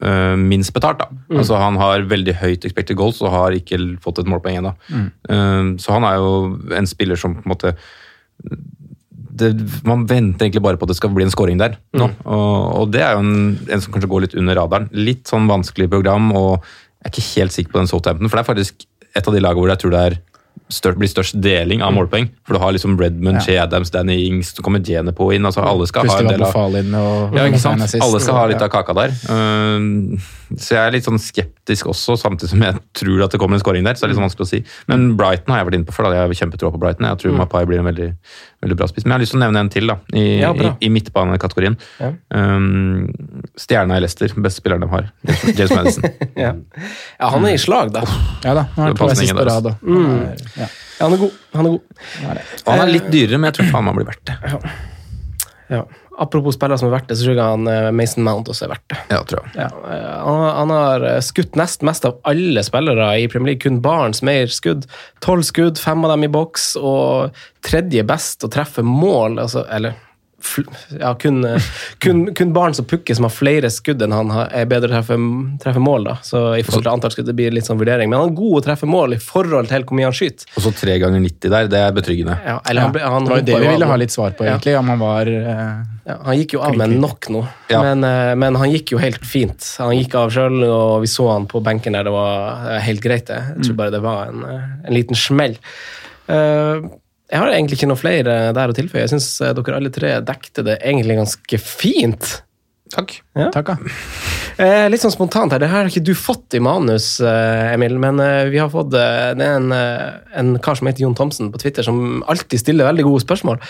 eh, minst betalt. da. Altså Han har veldig høyt expected goals og har ikke fått et målpoeng ennå. Eh, så han er jo en spiller som på en måte det, man venter egentlig bare på at det skal bli en scoring der. nå. Og, og det er jo en, en som kanskje går litt under radaren. Litt sånn vanskelig program, og jeg er ikke helt sikker på den Southampton. For det er faktisk et av de lagene hvor jeg tror det er stør, blir størst deling av målpoeng. For du har liksom Redmond, Ja. Adams, Danny Ings, så kommer Gene på inn. altså Alle skal ha en del av ja, ikke sant? Alle skal ha litt av kaka der. Uh, så jeg er litt sånn skeptisk også, samtidig som jeg tror at det kommer en scoring der. så det er litt sånn vanskelig å si. Men Brighton har jeg vært inne på før. da. Jeg har kjempetro på Brighton. Jeg tror Mapai blir en veldig, veldig bra spiss. Men jeg har lyst til å nevne en til da, i, Ja, i, i midtbanekategorien. Ja. Um, Stjerna i Leicester, beste spilleren de har. James (laughs) Madison. Ja. ja, han er i slag, da. Ja da, Han er det to passer på rad. han er- Ja, Ja, han er god. Han er god. han er han er litt dyrere, men jeg tror faen meg han blir verdt det. Ja. Apropos spillere som er verdt det, så tror jeg han eh, Mason Mount også er verdt det. Ja, tror jeg. Ja, eh, han, han har eh, skutt nest mest av alle spillere i Premier League. Kun Barents mer skudd. Tolv skudd, fem av dem i boks, og tredje best å treffe mål. Altså, eller ja, kun, eh, kun, kun barn som pukker, som har flere skudd enn han er bedre å treffe, treffe mål. da. Så i forhold til antall skudd det blir litt sånn vurdering. Men han er god å treffe mål i forhold til hvor mye han skyter. Og så tre ganger 90 der, det er betryggende. Ja, eller han, ja, han, det var jo det vi ville ha litt svar på, Ja. egentlig. Om han var eh, Ja, han gikk jo av med nok nå, Ja. men, eh, men han gikk jo helt fint. Han gikk av sjøl, og vi så han på benken der det var eh, helt greit. det. Jeg tror bare det var en, eh, en liten smell. Eh, Jeg har egentlig ikke noe flere der å tilføye. Jeg syns dere alle tre dekte det egentlig ganske fint. Takk. Takk, da. Eh, litt sånn spontant her, det her har ikke du fått i manus, eh, Emil, men eh, vi har fått eh, Det er en, eh, en kar som heter Jon Thomsen på Twitter, som alltid stiller veldig gode spørsmål.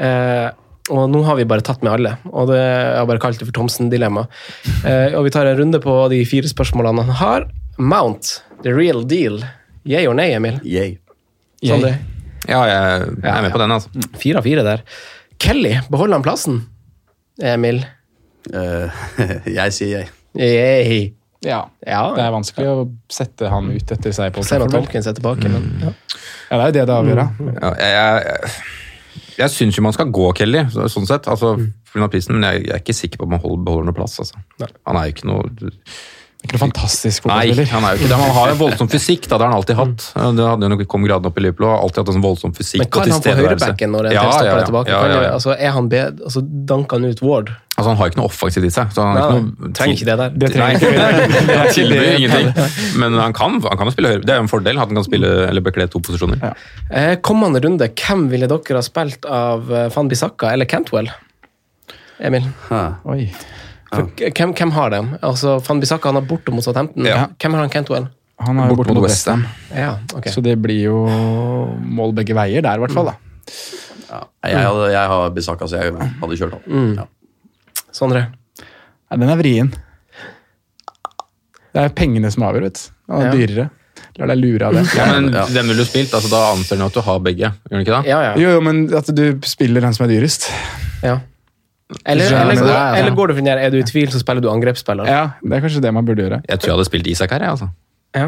Eh, og nå har vi bare tatt med alle, og det, jeg har bare kalt det for Thomsen-dilemma. Eh, og vi tar en runde på de fire spørsmålene han har. Mount, the real deal. Yeah or nay, Emil? Yay. Sondre? Ja, jeg, jeg er med på den, altså. Fire av fire der. Kelly, beholder han plassen? Emil? Uh, (laughs) jeg sier jeg. Yay. Ja. Ja, Det er vanskelig å sette han ut etter seg på Selv om. Tomkins er tilbake, men ja. Ja, det er jo det det avgjør. Mm. Ja, jeg jeg, jeg syns jo man skal gå Kelly, så, sånn sett, altså, mm. prisen, men jeg, jeg er ikke sikker på om han holder, beholder noe plass. Altså. Han er jo ikke noe ikke noe fantastisk Nei, han er jo ikke det. Han har jo voldsom fysikk, da, det har han alltid hatt. Det hadde jo nok kom graden opp i Liverpool og alltid hatt en sånn voldsom fysikk. Men kan og han få tilstedeværelse. høyrebacken når en Ja, ja, er ja. tilbake? Ja, ja, ja. Altså, er han bed, altså, danker han ut Ward? Altså, han har ikke noe offensivt i seg. Så han Nei, har ikke noe trenger ikke det der. Det trenger (laughs) ikke det. ingenting. Men han kan, han kan jo spille høyre. Det er jo en fordel at han kan spille eller bekle to posisjoner. Ja. Eh, kommende runde, hvem ville dere ha spilt av eh, Van Bissaka eller Cantwell? Emil? Ha. Oi. For, hvem, hvem har dem? Altså, Van Bissaka han har borte mot Southampton. Ja. Hvem har han Cantwell? Han er jo borte mot mot West Ham. Westham, Ja, okay. så det blir jo mål begge veier der, i hvert fall. da. Ja. Jeg, hadde, jeg har Bissaka, så jeg hadde kjørt han. Ja. Sondre? Ja, den er vrien. Det er pengene som avgjør, vet du. Han er Ja. dyrere. La deg lure av det. Ja, men Ja. den ville du spilt, altså da anser du at du har begge. Gjør du ikke det? Ja, ja. Jo, jo, men at du spiller den som er dyrest. ja. Eller, Ja, eller, går, det er- eller går du for den der, er du i tvil, så spiller du angrepsspiller? Ja, det er kanskje det man burde gjøre. Jeg tror jeg hadde spilt Isak her, jeg, altså. Ja.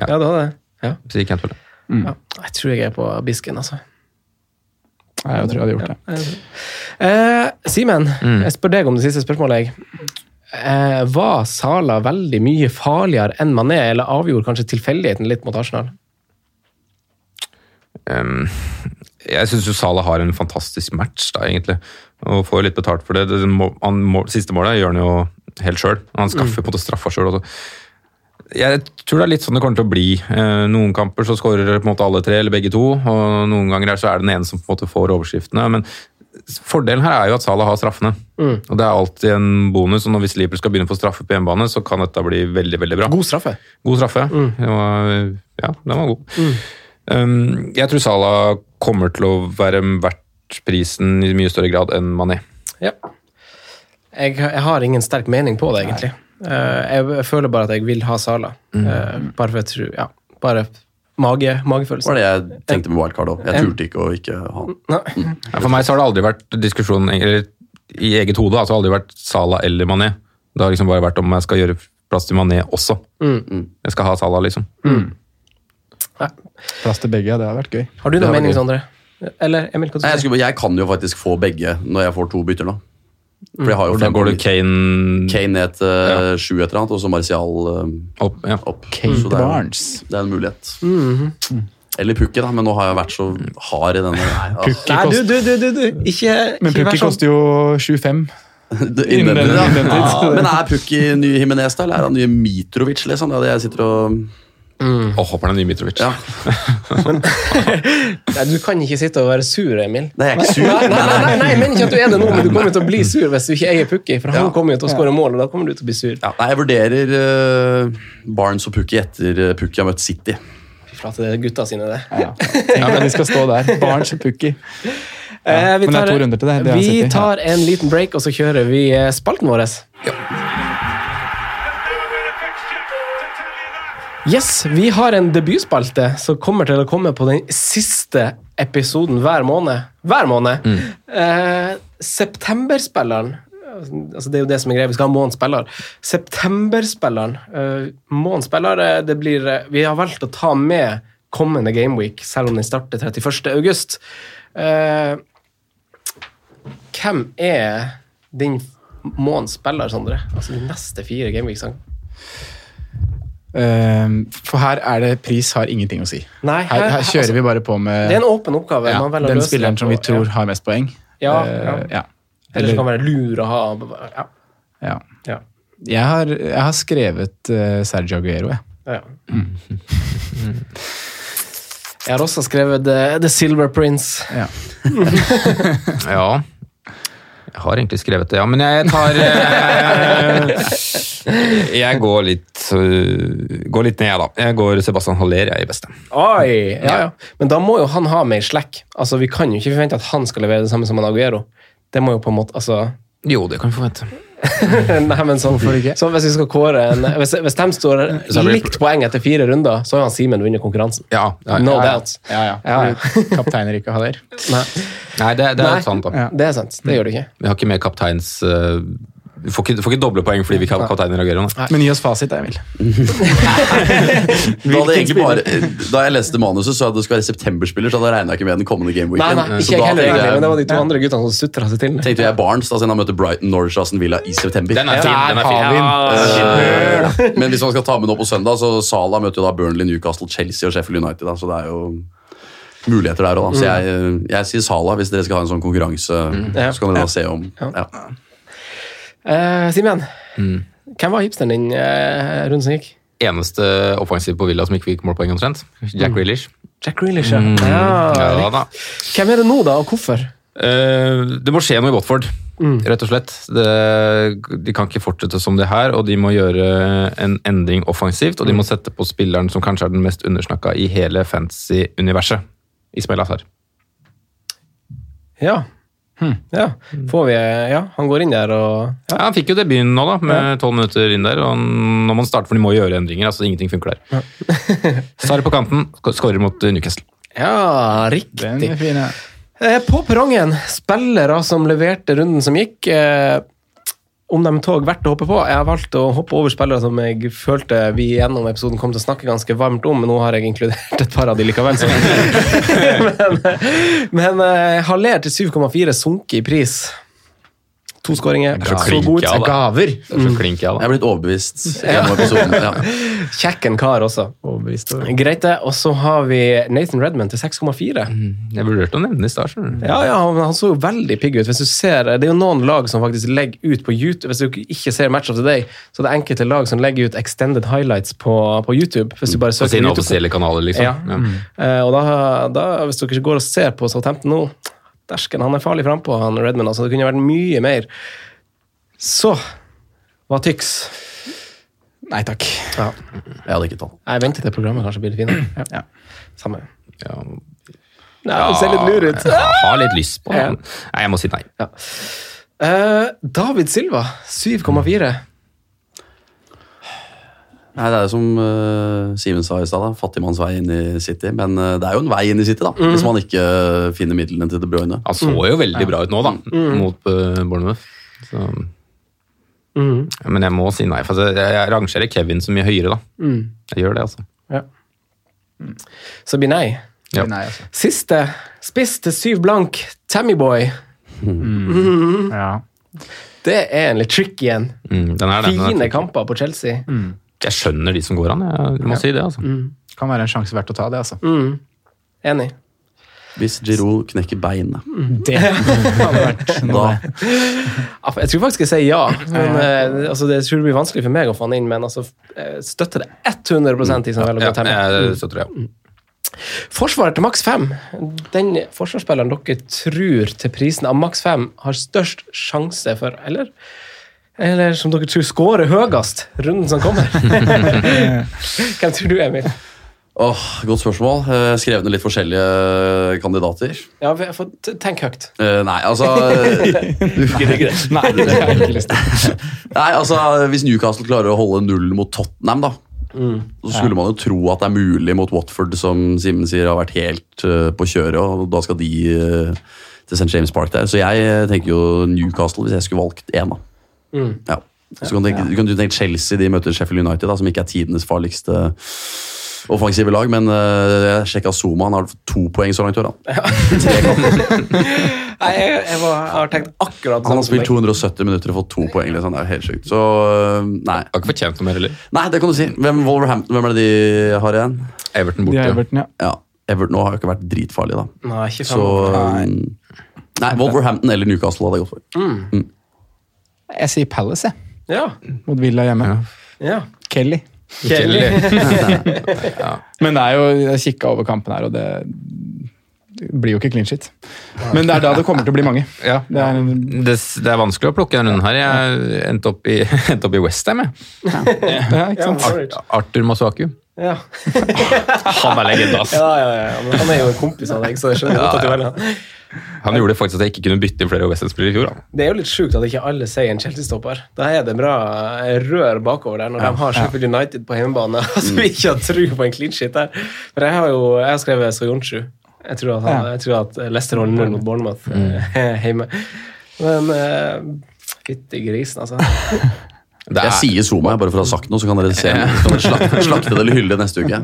Ja. Ja, det var jeg. Ja. Sier Cantwell. ja. Jeg tror jeg er på Bisken, altså. Nei, jeg tror jeg hadde gjort det. Eh, Simen, Mm. jeg spør deg om det siste spørsmålet. jeg. Eh, var Sala veldig mye farligere enn Mané, eller avgjorde kanskje tilfeldigheten litt mot Arsenal? Um, Jeg syns Salah har en fantastisk match, da, egentlig. Og får litt betalt for det. det må, han, må, siste målet gjør han jo helt sjøl. Han skaffer på en måte straffa sjøl. Jeg tror det er litt sånn det kommer til å bli. Eh, noen kamper så skårer på en måte alle tre eller begge to, og noen ganger er så er det den ene som på en måte får overskriftene. men Fordelen her er jo at Salah har straffene. og Det er alltid en bonus. og når Hvis Liverpool skal begynne å få straffe på hjemmebane, så kan dette bli veldig veldig bra. God straffe. God straffe. Mm. var, ja, den var god. Um, jeg tror Salah kommer til å være verdt prisen i mye større grad enn Mané. Ja. Jeg, jeg har ingen sterk mening på det, egentlig. Eh, jeg, føler bare at jeg vil ha Sala. Eh, bare for jeg tror Ja, bare mage, Det var det jeg tenkte med wildcard òg. Jeg turte ikke å ikke ha den. Nei. For meg så har det aldri vært diskusjon eller, i eget hode. altså aldri vært Sala eller Mané. Det har liksom bare vært om jeg skal gjøre plass til Mané også. Mm. Jeg skal ha Sala, liksom. Plass til begge, det har vært gøy. Har du noen mening. Sondre? Eller Emil, du Nei, jeg, skulle, jeg kan jo faktisk få begge når jeg får to bytter nå. For jeg har jo Og da går du. Kane, Kane ned til sju et eller annet, og så Martial uh, opp. Ja. opp. Kane Så det er, Barnes. det er en mulighet. Mhm. Eller Pukki, da, men nå har jeg vært så hard i denne. Nei, Pukki Nei, du, du, du, du, du. Ikke, Men ikke vær Pukki sånn. koster jo 25. (laughs) det- Innen- den tid, Men er Pukki ny Jimenez, da, eller er han nye Mitrovic? Liksom? Det er det jeg sitter og Å, håper han er ny Mitrovic. Ja. (laughs) Nei, du kan ikke sitte og være sur, Emil. Nei, jeg er ikke sur. Nei, nei, nei, nei, nei, jeg mener ikke at du er det nå, men du kommer til å bli sur hvis du ikke eier Pukki. For han Ja. kommer jo til å skåre mål, og da kommer du til å bli sur. Ja, nei, jeg vurderer uh, Barnes og Pukki etter uh, Pukki har møtt City. Fy flate, det er gutta sine, det. Ja. Tenk at de skal stå der. Barnes og Pukki. Eh, vi men det tar, det, det vi tar en liten break, og så kjører vi eh, spalten vår. Yes, vi har en debutspalte som kommer til å komme på den siste episoden hver måned. Hver måned. Eh, septemberspilleren altså Det er jo det som er greia. Vi skal ha månedens spiller. Septemberspilleren. eh, månedens spiller det blir, eh, Vi har valgt å ta med kommende gameweek, selv om den starter 31. august. Eh, hvem er din månedens spiller, Sondre? Altså de neste fire gameweeksene? Ehm, for her er det pris har ingenting å si. Nei, Her, her- her altså, kjører vi bare på med Det er en åpen oppgave. ja, man den spilleren som vi tror har mest poeng. Ja, Eh, ja. ja. Eller som kan være lur å ha. Ja. ja. Ja. Jeg, har, jeg har skrevet eh, Sergio Aguero, jeg. Ja. Jeg har også skrevet The, The Silver Prince. Ja. (laughs) (laughs) Ja. Jeg har egentlig skrevet det, ja. Men jeg tar eh, Jeg går litt øh, Går litt ned, jeg, da. Jeg går Sebastian Haller, jeg, i beste. Oi! Ja, ja. Men da må jo han ha mer slack. Altså, Vi kan jo ikke forvente at han skal levere det samme som Aguero. Det må jo på en måte, altså... Jo, det kan vi forvente. (laughs) Nei, men sånn, så Hvis vi skal kåre en, hvis, hvis de står likt poeng etter fire runder, så har han Simen vunnet konkurransen. Ja, ja, No ja, ja. doubt. Kapteiner ikke har det. Nei, Nei, det, det er Nei. sant, da. Det er sant. Det gjør du ikke. Vi har ikke mer kapteins øh, Du får ikke, får ikke doble poeng fordi vi ikke har kapteiner Aguero. Men gi oss fasit, da, Emil. (laughs) Da, jeg egentlig bare, da jeg leste manuset, så at det skulle være septemberspiller, så da regna jeg ikke med den kommende Nei, gameweeken. nei, Så ikke jeg da heller, egentlig, jeg- men det var de to andre guttene som sutra seg til. tenkte jeg Barnes, da, siden han møter Brighton, Norwich, Aston Villa i september. Den er fin. Den er fin. Ja. Eh, Men hvis man skal ta med noe på søndag, så Sala møter jo da Burnley, Newcastle, Chelsea og Sheffield United. Da, så det er jo muligheter der òg, da. Så jeg, jeg sier Sala hvis dere skal ha en sånn konkurranse. Ja. Så kan dere da se om Ja. Eh, Simen, Mm. hvem var hipsteren din uh, rundt som gikk? Eneste offensiv på Villa som ikke fikk målpoeng, omtrent. Jack Grealish. Jack Grealish, ja. Mm. ja. Ja, da. Hvem er det nå, da, og hvorfor? Uh, det må skje noe i Watford, rett og slett. Det, de kan ikke fortsette som det her, og de må gjøre en endring offensivt. Og de må sette på spilleren som kanskje er den mest undersnakka i hele fantasy-universet. Ismail Azar. Ja. Ja. Får vi Ja, han går inn der og Ja, han fikk jo debuten nå, da, med tolv minutter inn der. og Når man starter, for de må gjøre endringer, altså ingenting funker der. Sarri (laughs) på kanten, skårer mot eh, Newcastle. Ja, Den riktig. er fin, ja. Eh, På perrongen, spillere som leverte runden som gikk. Om de tog verdt å hoppe på. Jeg har valgt å hoppe over spillere som jeg følte vi gjennom episoden kom til å snakke ganske varmt om, men nå har jeg inkludert et par av de likevel. men, (laughs) men men eh, Haller til 7,4 sunket i pris. To skåringer. så Så god. ja. Gaver. Er så klink, jeg, Jeg er blitt overbevist gjennom episoden. Ja. (laughs) Kjekken kar også. Overbevist. Greit, det. Og så har vi Nathan Redman til 6,4. Jeg vurderte å nevne det i stad. Ja, ja, han så jo veldig pigg ut. Hvis du ser, Det er jo noen lag som faktisk legger ut på YouTube Hvis du ikke ser Match of the Day, så er det enkelte lag som legger ut extended highlights på, på YouTube. Hvis du bare På søker på YouTube. offisielle kanaler, liksom. Ja. Eh, og da, da, hvis dere går og ser på Southampton nå Dersken, han er farlig frampå, han Redman. Altså, det kunne vært mye mer. Så hva tyks? Nei takk. Ja. Jeg hadde ikke tatt. Jeg venter til programmet kanskje blir finere. Ja. Samme. Ja. Nei, det ser litt lur ut. Jeg har litt lyst på Ja. den. Nei, jeg må si nei. Ja. Eh, David Silva, 7,4. Nei, Det er som uh, Simen sa i stad, fattigmanns vei inn i City. Men uh, det er jo en vei inn i City, da, hvis man ikke eh, finner midlene til De Bruyne. Han så jo veldig bra ut nå, da, mot uh, Bournemouth. Så. Mm. Men jeg må si nei. For jeg, jeg rangerer Kevin så mye høyere, da. Mm. Jeg gjør det, altså. Ja. Så blir nei. Ja. Nei, altså. Siste spiss til syv blank, Tammyboy. (laughs) Ja. Det er en litt tricky en. Mm, den er det. Den er Fine kamper på Chelsea. Jeg skjønner de som går an, jeg må si det. altså. Kan være en sjanse verdt å ta, det, altså. Mm. Enig. Hvis Giroud knekker beinet, Det (laughs) hadde vært noe. Jeg tror faktisk jeg sier ja. Men, eh, altså, det tror jeg blir vanskelig for meg å få han inn, men altså, jeg støtter det 100 de som velger å gå til ja. så tror. Forsvaret til maks 5. Den forsvarsspilleren dere tror til prisen av maks 5 har størst sjanse for, eller? Eller som dere tror scorer høyest runden som kommer. (laughs) Hvem tror du, Emil? Åh, Godt spørsmål. Eh, Skrev ned litt forskjellige kandidater. Ja, Tenk høyt. Uh, nei, altså (laughs) (laughs) Nei, jeg altså Hvis Newcastle klarer å holde nullen mot Tottenham, da, så skulle man jo tro at det er mulig mot Watford, som Simen sier har vært helt uh, på kjøret, og da skal de uh, til St. James Park der. Så jeg eh, tenker jo Newcastle, hvis jeg skulle valgt én, da. Mm. Ja. Så kan du, tenke, du kan tenke Chelsea, de møter Sheffield United, da, som ikke er tidenes farligste offensive lag, men eh, jeg sjekka Zuma, han har to poeng så langt i år. (laughs) (laughs) Nei, jeg, jeg, var, jeg har tenkt akkurat Han har spilt 270 minutter og fått to poeng. Liksom. Det er jo helt sjukt. Så eh, nei. Har ikke fortjent noe mer heller. nei, det kan du si. Hvem, Wolverhampton, hvem er det de har igjen? Everton borte. Everton, ja. Ja, Everton har jo ikke vært dritfarlig, da. Nei, ikke Så fem. um, Nei, Wolverhampton eller Newcastle hadde jeg gått for. Jeg sier Palace, jeg. Ja. Mot Villa hjemme. ja. Kelly. Kelly. (laughs) Men det er jo, jeg kikka over kampen her, og det, det blir jo ikke clean shit. Men det er da det kommer til å bli mange. Ja. Det er, Det, det er vanskelig å plukke denne runden her. Jeg endte opp i, (laughs) endte opp i Westham, jeg. ja, ikke sant? Norwich. Arthur Masuaku. Ja. Han er legende, ass. (laughs) Ja, ja, ja. Men han er jo en kompis av deg, så jeg skjønner godt at du velger han. Gjorde faktisk at jeg ikke kunne bytte inn flere Westham-spillere i fjor. Da. Det er jo litt sjukt at ikke alle sier en Chelsea-stopper. Da er det bra rør bakover der når de har Sheffield United på hjemmebane. (laughs) Altså, vi ikke har tro på en clean shit der. For jeg har jo jeg har skrevet Soyuncu. Jeg tror at, han, Ja. jeg tror at Leicester holder null mot Bournemouth eh, (laughs) hjemme. Men uh, fytti grisen, altså. (laughs) Det Jeg er, sier Zuma, jeg, bare for å ha sagt noe, så kan dere se kan dere slakte, slakte det eller hylle det neste uke.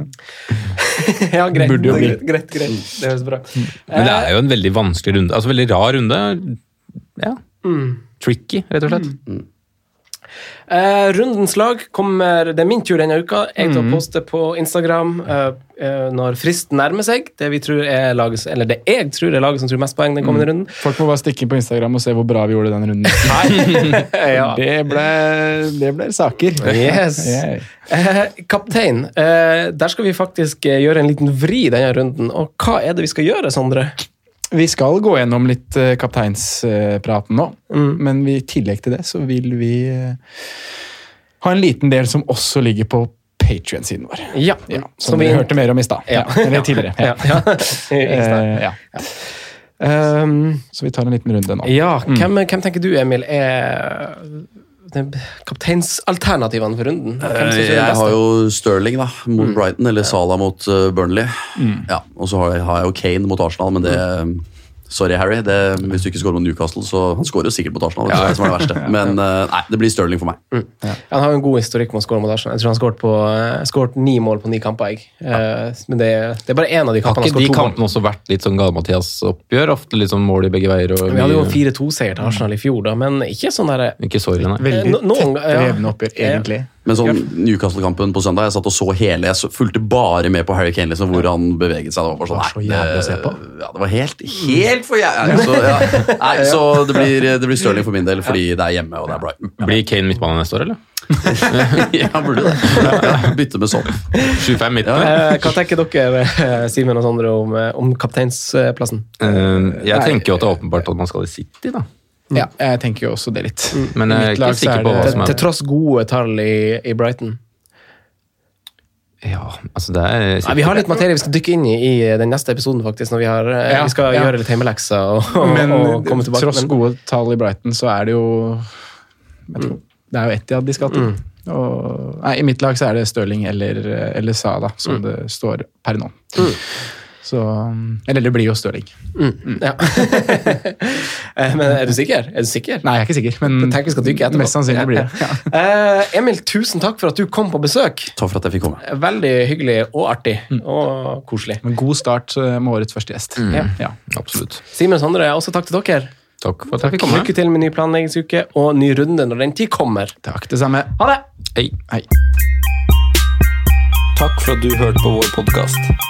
(laughs) ja, greit. Burde jo bli. greit, greit, greit. Det høres bra men det er jo en veldig vanskelig runde. Altså veldig rar runde. Ja. Tricky, rett og slett. Eh, rundens lag kommer Det er min tur denne uka. Jeg tar poste på Instagram uh, uh, når fristen nærmer seg. Det vi tror er laget, eller det jeg tror er laget som tror mest poeng den kommende runden. Folk må bare stikke inn på Instagram og se hvor bra vi gjorde den runden. (laughs) (laughs) ja. Det ble, det ble saker. Yes. (laughs) Yeah. Kaptein, der skal vi faktisk gjøre en liten vri denne runden. Og hva er det vi skal gjøre, Sondre? Vi skal gå gjennom litt eh, kapteinspraten nå, men i tillegg til det så vil vi eh, ha en liten del som også ligger på Patrion-siden vår. Ja, Ja, som vi hørte mer om i stad. Ja. Ja, eller tidligere. Ja. Um, (laughs) Så vi tar en liten runde nå. ja, hvem, hvem tenker du, Emil, er kapteinsalternativene for runden? Den Jeg har jo Sterling da, mot Brighton, eller Salah mot eh, Burnley. Ja, og så har jeg, har jeg jo Kane mot Arsenal, men det Sorry, Harry. Det, hvis du ikke skårer mot Newcastle, så Han skårer jo sikkert mot Arsenal. Det er det som er det verste. (laughs) Men eh, nei, det blir Stirling for meg. Han har en god historikk med å skåre mot Arsenal. Jeg tror han har skåret på, eh, ni mål på ni kamper. Jeg. Ja. Men det, det er bare én av de Har kampene han ikke har de skåret to mål. kampene også vært litt sånn Gale-Mathias-oppgjør? Ofte litt sånn mål i begge veier? Og Vi hadde jo en 4-2-seier til Arsenal i fjor, da, men ikke sånn derre Ikke sorry, nei. Veldig No- noen- ja. oppgjør, egentlig. Men sånn Newcastle-kampen på søndag, jeg satt og så hele, jeg fulgte bare med på Harry Kane, liksom, hvor han beveget seg. Det var bare sånn, Det var så jævlig å se på. Ja, det var helt, helt for jævlig. Så, ja. (laughs) Nei, så det blir, det blir Stirling for min del, fordi det er hjemme, og det er Brighton. Blir Kane midtbane neste år, eller? (laughs) Ja, burde det. Bytte med sånn. 7-5 midten? Eh, Hva tenker dere, eh, Simen og Sondre, om, eh, om kapteinsplassen? Eh, jeg tenker jo at det er åpenbart at man skal i City, da. Ja, jeg tenker jo også det litt. Men jeg er ikke lag sikker er på hva som er til tross gode tall i, i Brighton. Ja, altså det er Nei, vi har litt materie vi skal dykke inn i i den neste episoden, faktisk. Når vi, har, eh, Ja, vi skal ja. gjøre litt hjemmelekser og, og, (laughs) Men og komme tilbake. tross Men- gode tall i Brighton, så er det jo vet Det er jo Etiad de skal til. Og, nei, I mitt lag så er det Stirling eller, eller Sala som det står per nå. Så, eller det blir jo Stirling. Ja. (laughs) Eh, Men er du sikker? Er du sikker? Nei, jeg er ikke sikker, men tenk vi skal dykke etterpå. mest sannsynlig blir det. Ja. Uh, Emil, tusen takk for at du kom på besøk. Takk for at jeg fikk komme. Veldig hyggelig og artig. Og koselig. Men god start eh, med årets første gjest. Ja. Ja. Absolutt. Simen og Sondre, også takk til dere. Takk for at jeg fikk komme. Lykke til med ny planleggingsuke og ny runde når den tid kommer. Takk, det samme. Ha det! Hei. Hei. Takk for at du hørte på vår podkast.